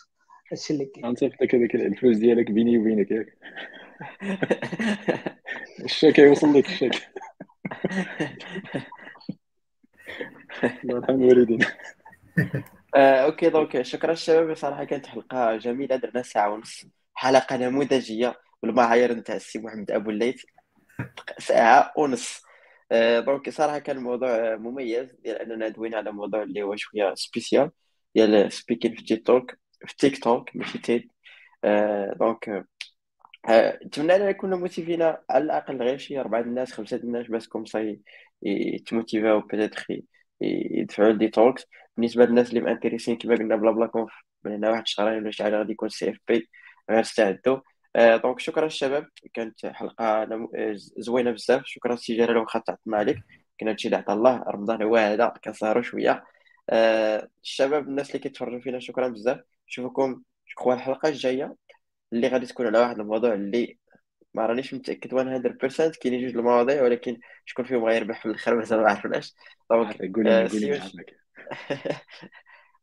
هادشي اللي كاين. أنت في هذاك الفلوس ديالك بيني وبينك. ياك الشاك يوصل لك الشاك الله يرحم الوالدين آه، OK donc شكرا الشباب. صراحة كانت حلقة جميلة درنا ساعة ونص حلقة نموذجية بالمعايير نتاع السي محمد أبو الليث ساعة ونص. آه، donc صراحة كان الموضوع مميز ديال أننا دوينا على موضوع اللي هو شوية spécial ديال speaking في tech talk في tech talk ماشي TED آه، donc نتمنى أننا كنا موتيفينا على الأقل غير شي أربعة الناس خمسة الناس باش comme ça يتموتيفاو peut-être يدفعوا ل des talks بالنسبة للناس اللي intéressés كما قلنا BlaBlaConf من هنا واحد شهرين ولا شي حاجة غادي يكون CFP غير استعدوا آه، donc شكرا الشباب كانت حلقة زوينة بزاف. شكرا سي جلال واخا تعطينا عليك. كنا هادشي اللي عطا الله. رمضان هو هذا كنسهروا شوية. آه، الشباب الناس اللي كيتفرجوا فينا شكرا بزاف. نشوفكم شكون الحلقة الجاية. اللي غادي تكون على واحد الموضوع اللي ما رانيش متأكد 100% كاين جوج المواضيع ولكن شكون فيهم غيربح في الآخر مازال ما عرفناش. donc قولي قولي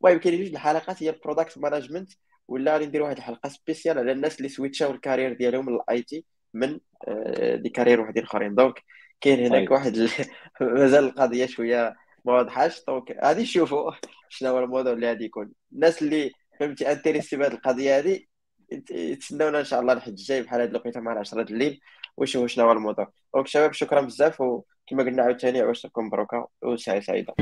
المهم كاين جوج الحلقات هي ال product management ولا غادي ندير واحد الحلقة spéciale على الناس اللي سويتشاو ال carrière ديالهم من ال IT من آه، des carrières وحدين أخرين. donc كاين هناك طيب. واحد مازال القضية شوية ما واضحاش donc غادي نشوفوا شنو هو الموضوع اللي غادي يكون. الناس اللي فهمتي intéressés بهذه القضية هذه يتسناونا إن شاء الله الحد الجاي بحال هذه الوقيتة مع 10 الليل. وشوفوا شنو هو الموضوع؟ donc شباب شكرا بزاف وكما قلنا عاوتاني عواشركم مبروكه وساعه سعيدة.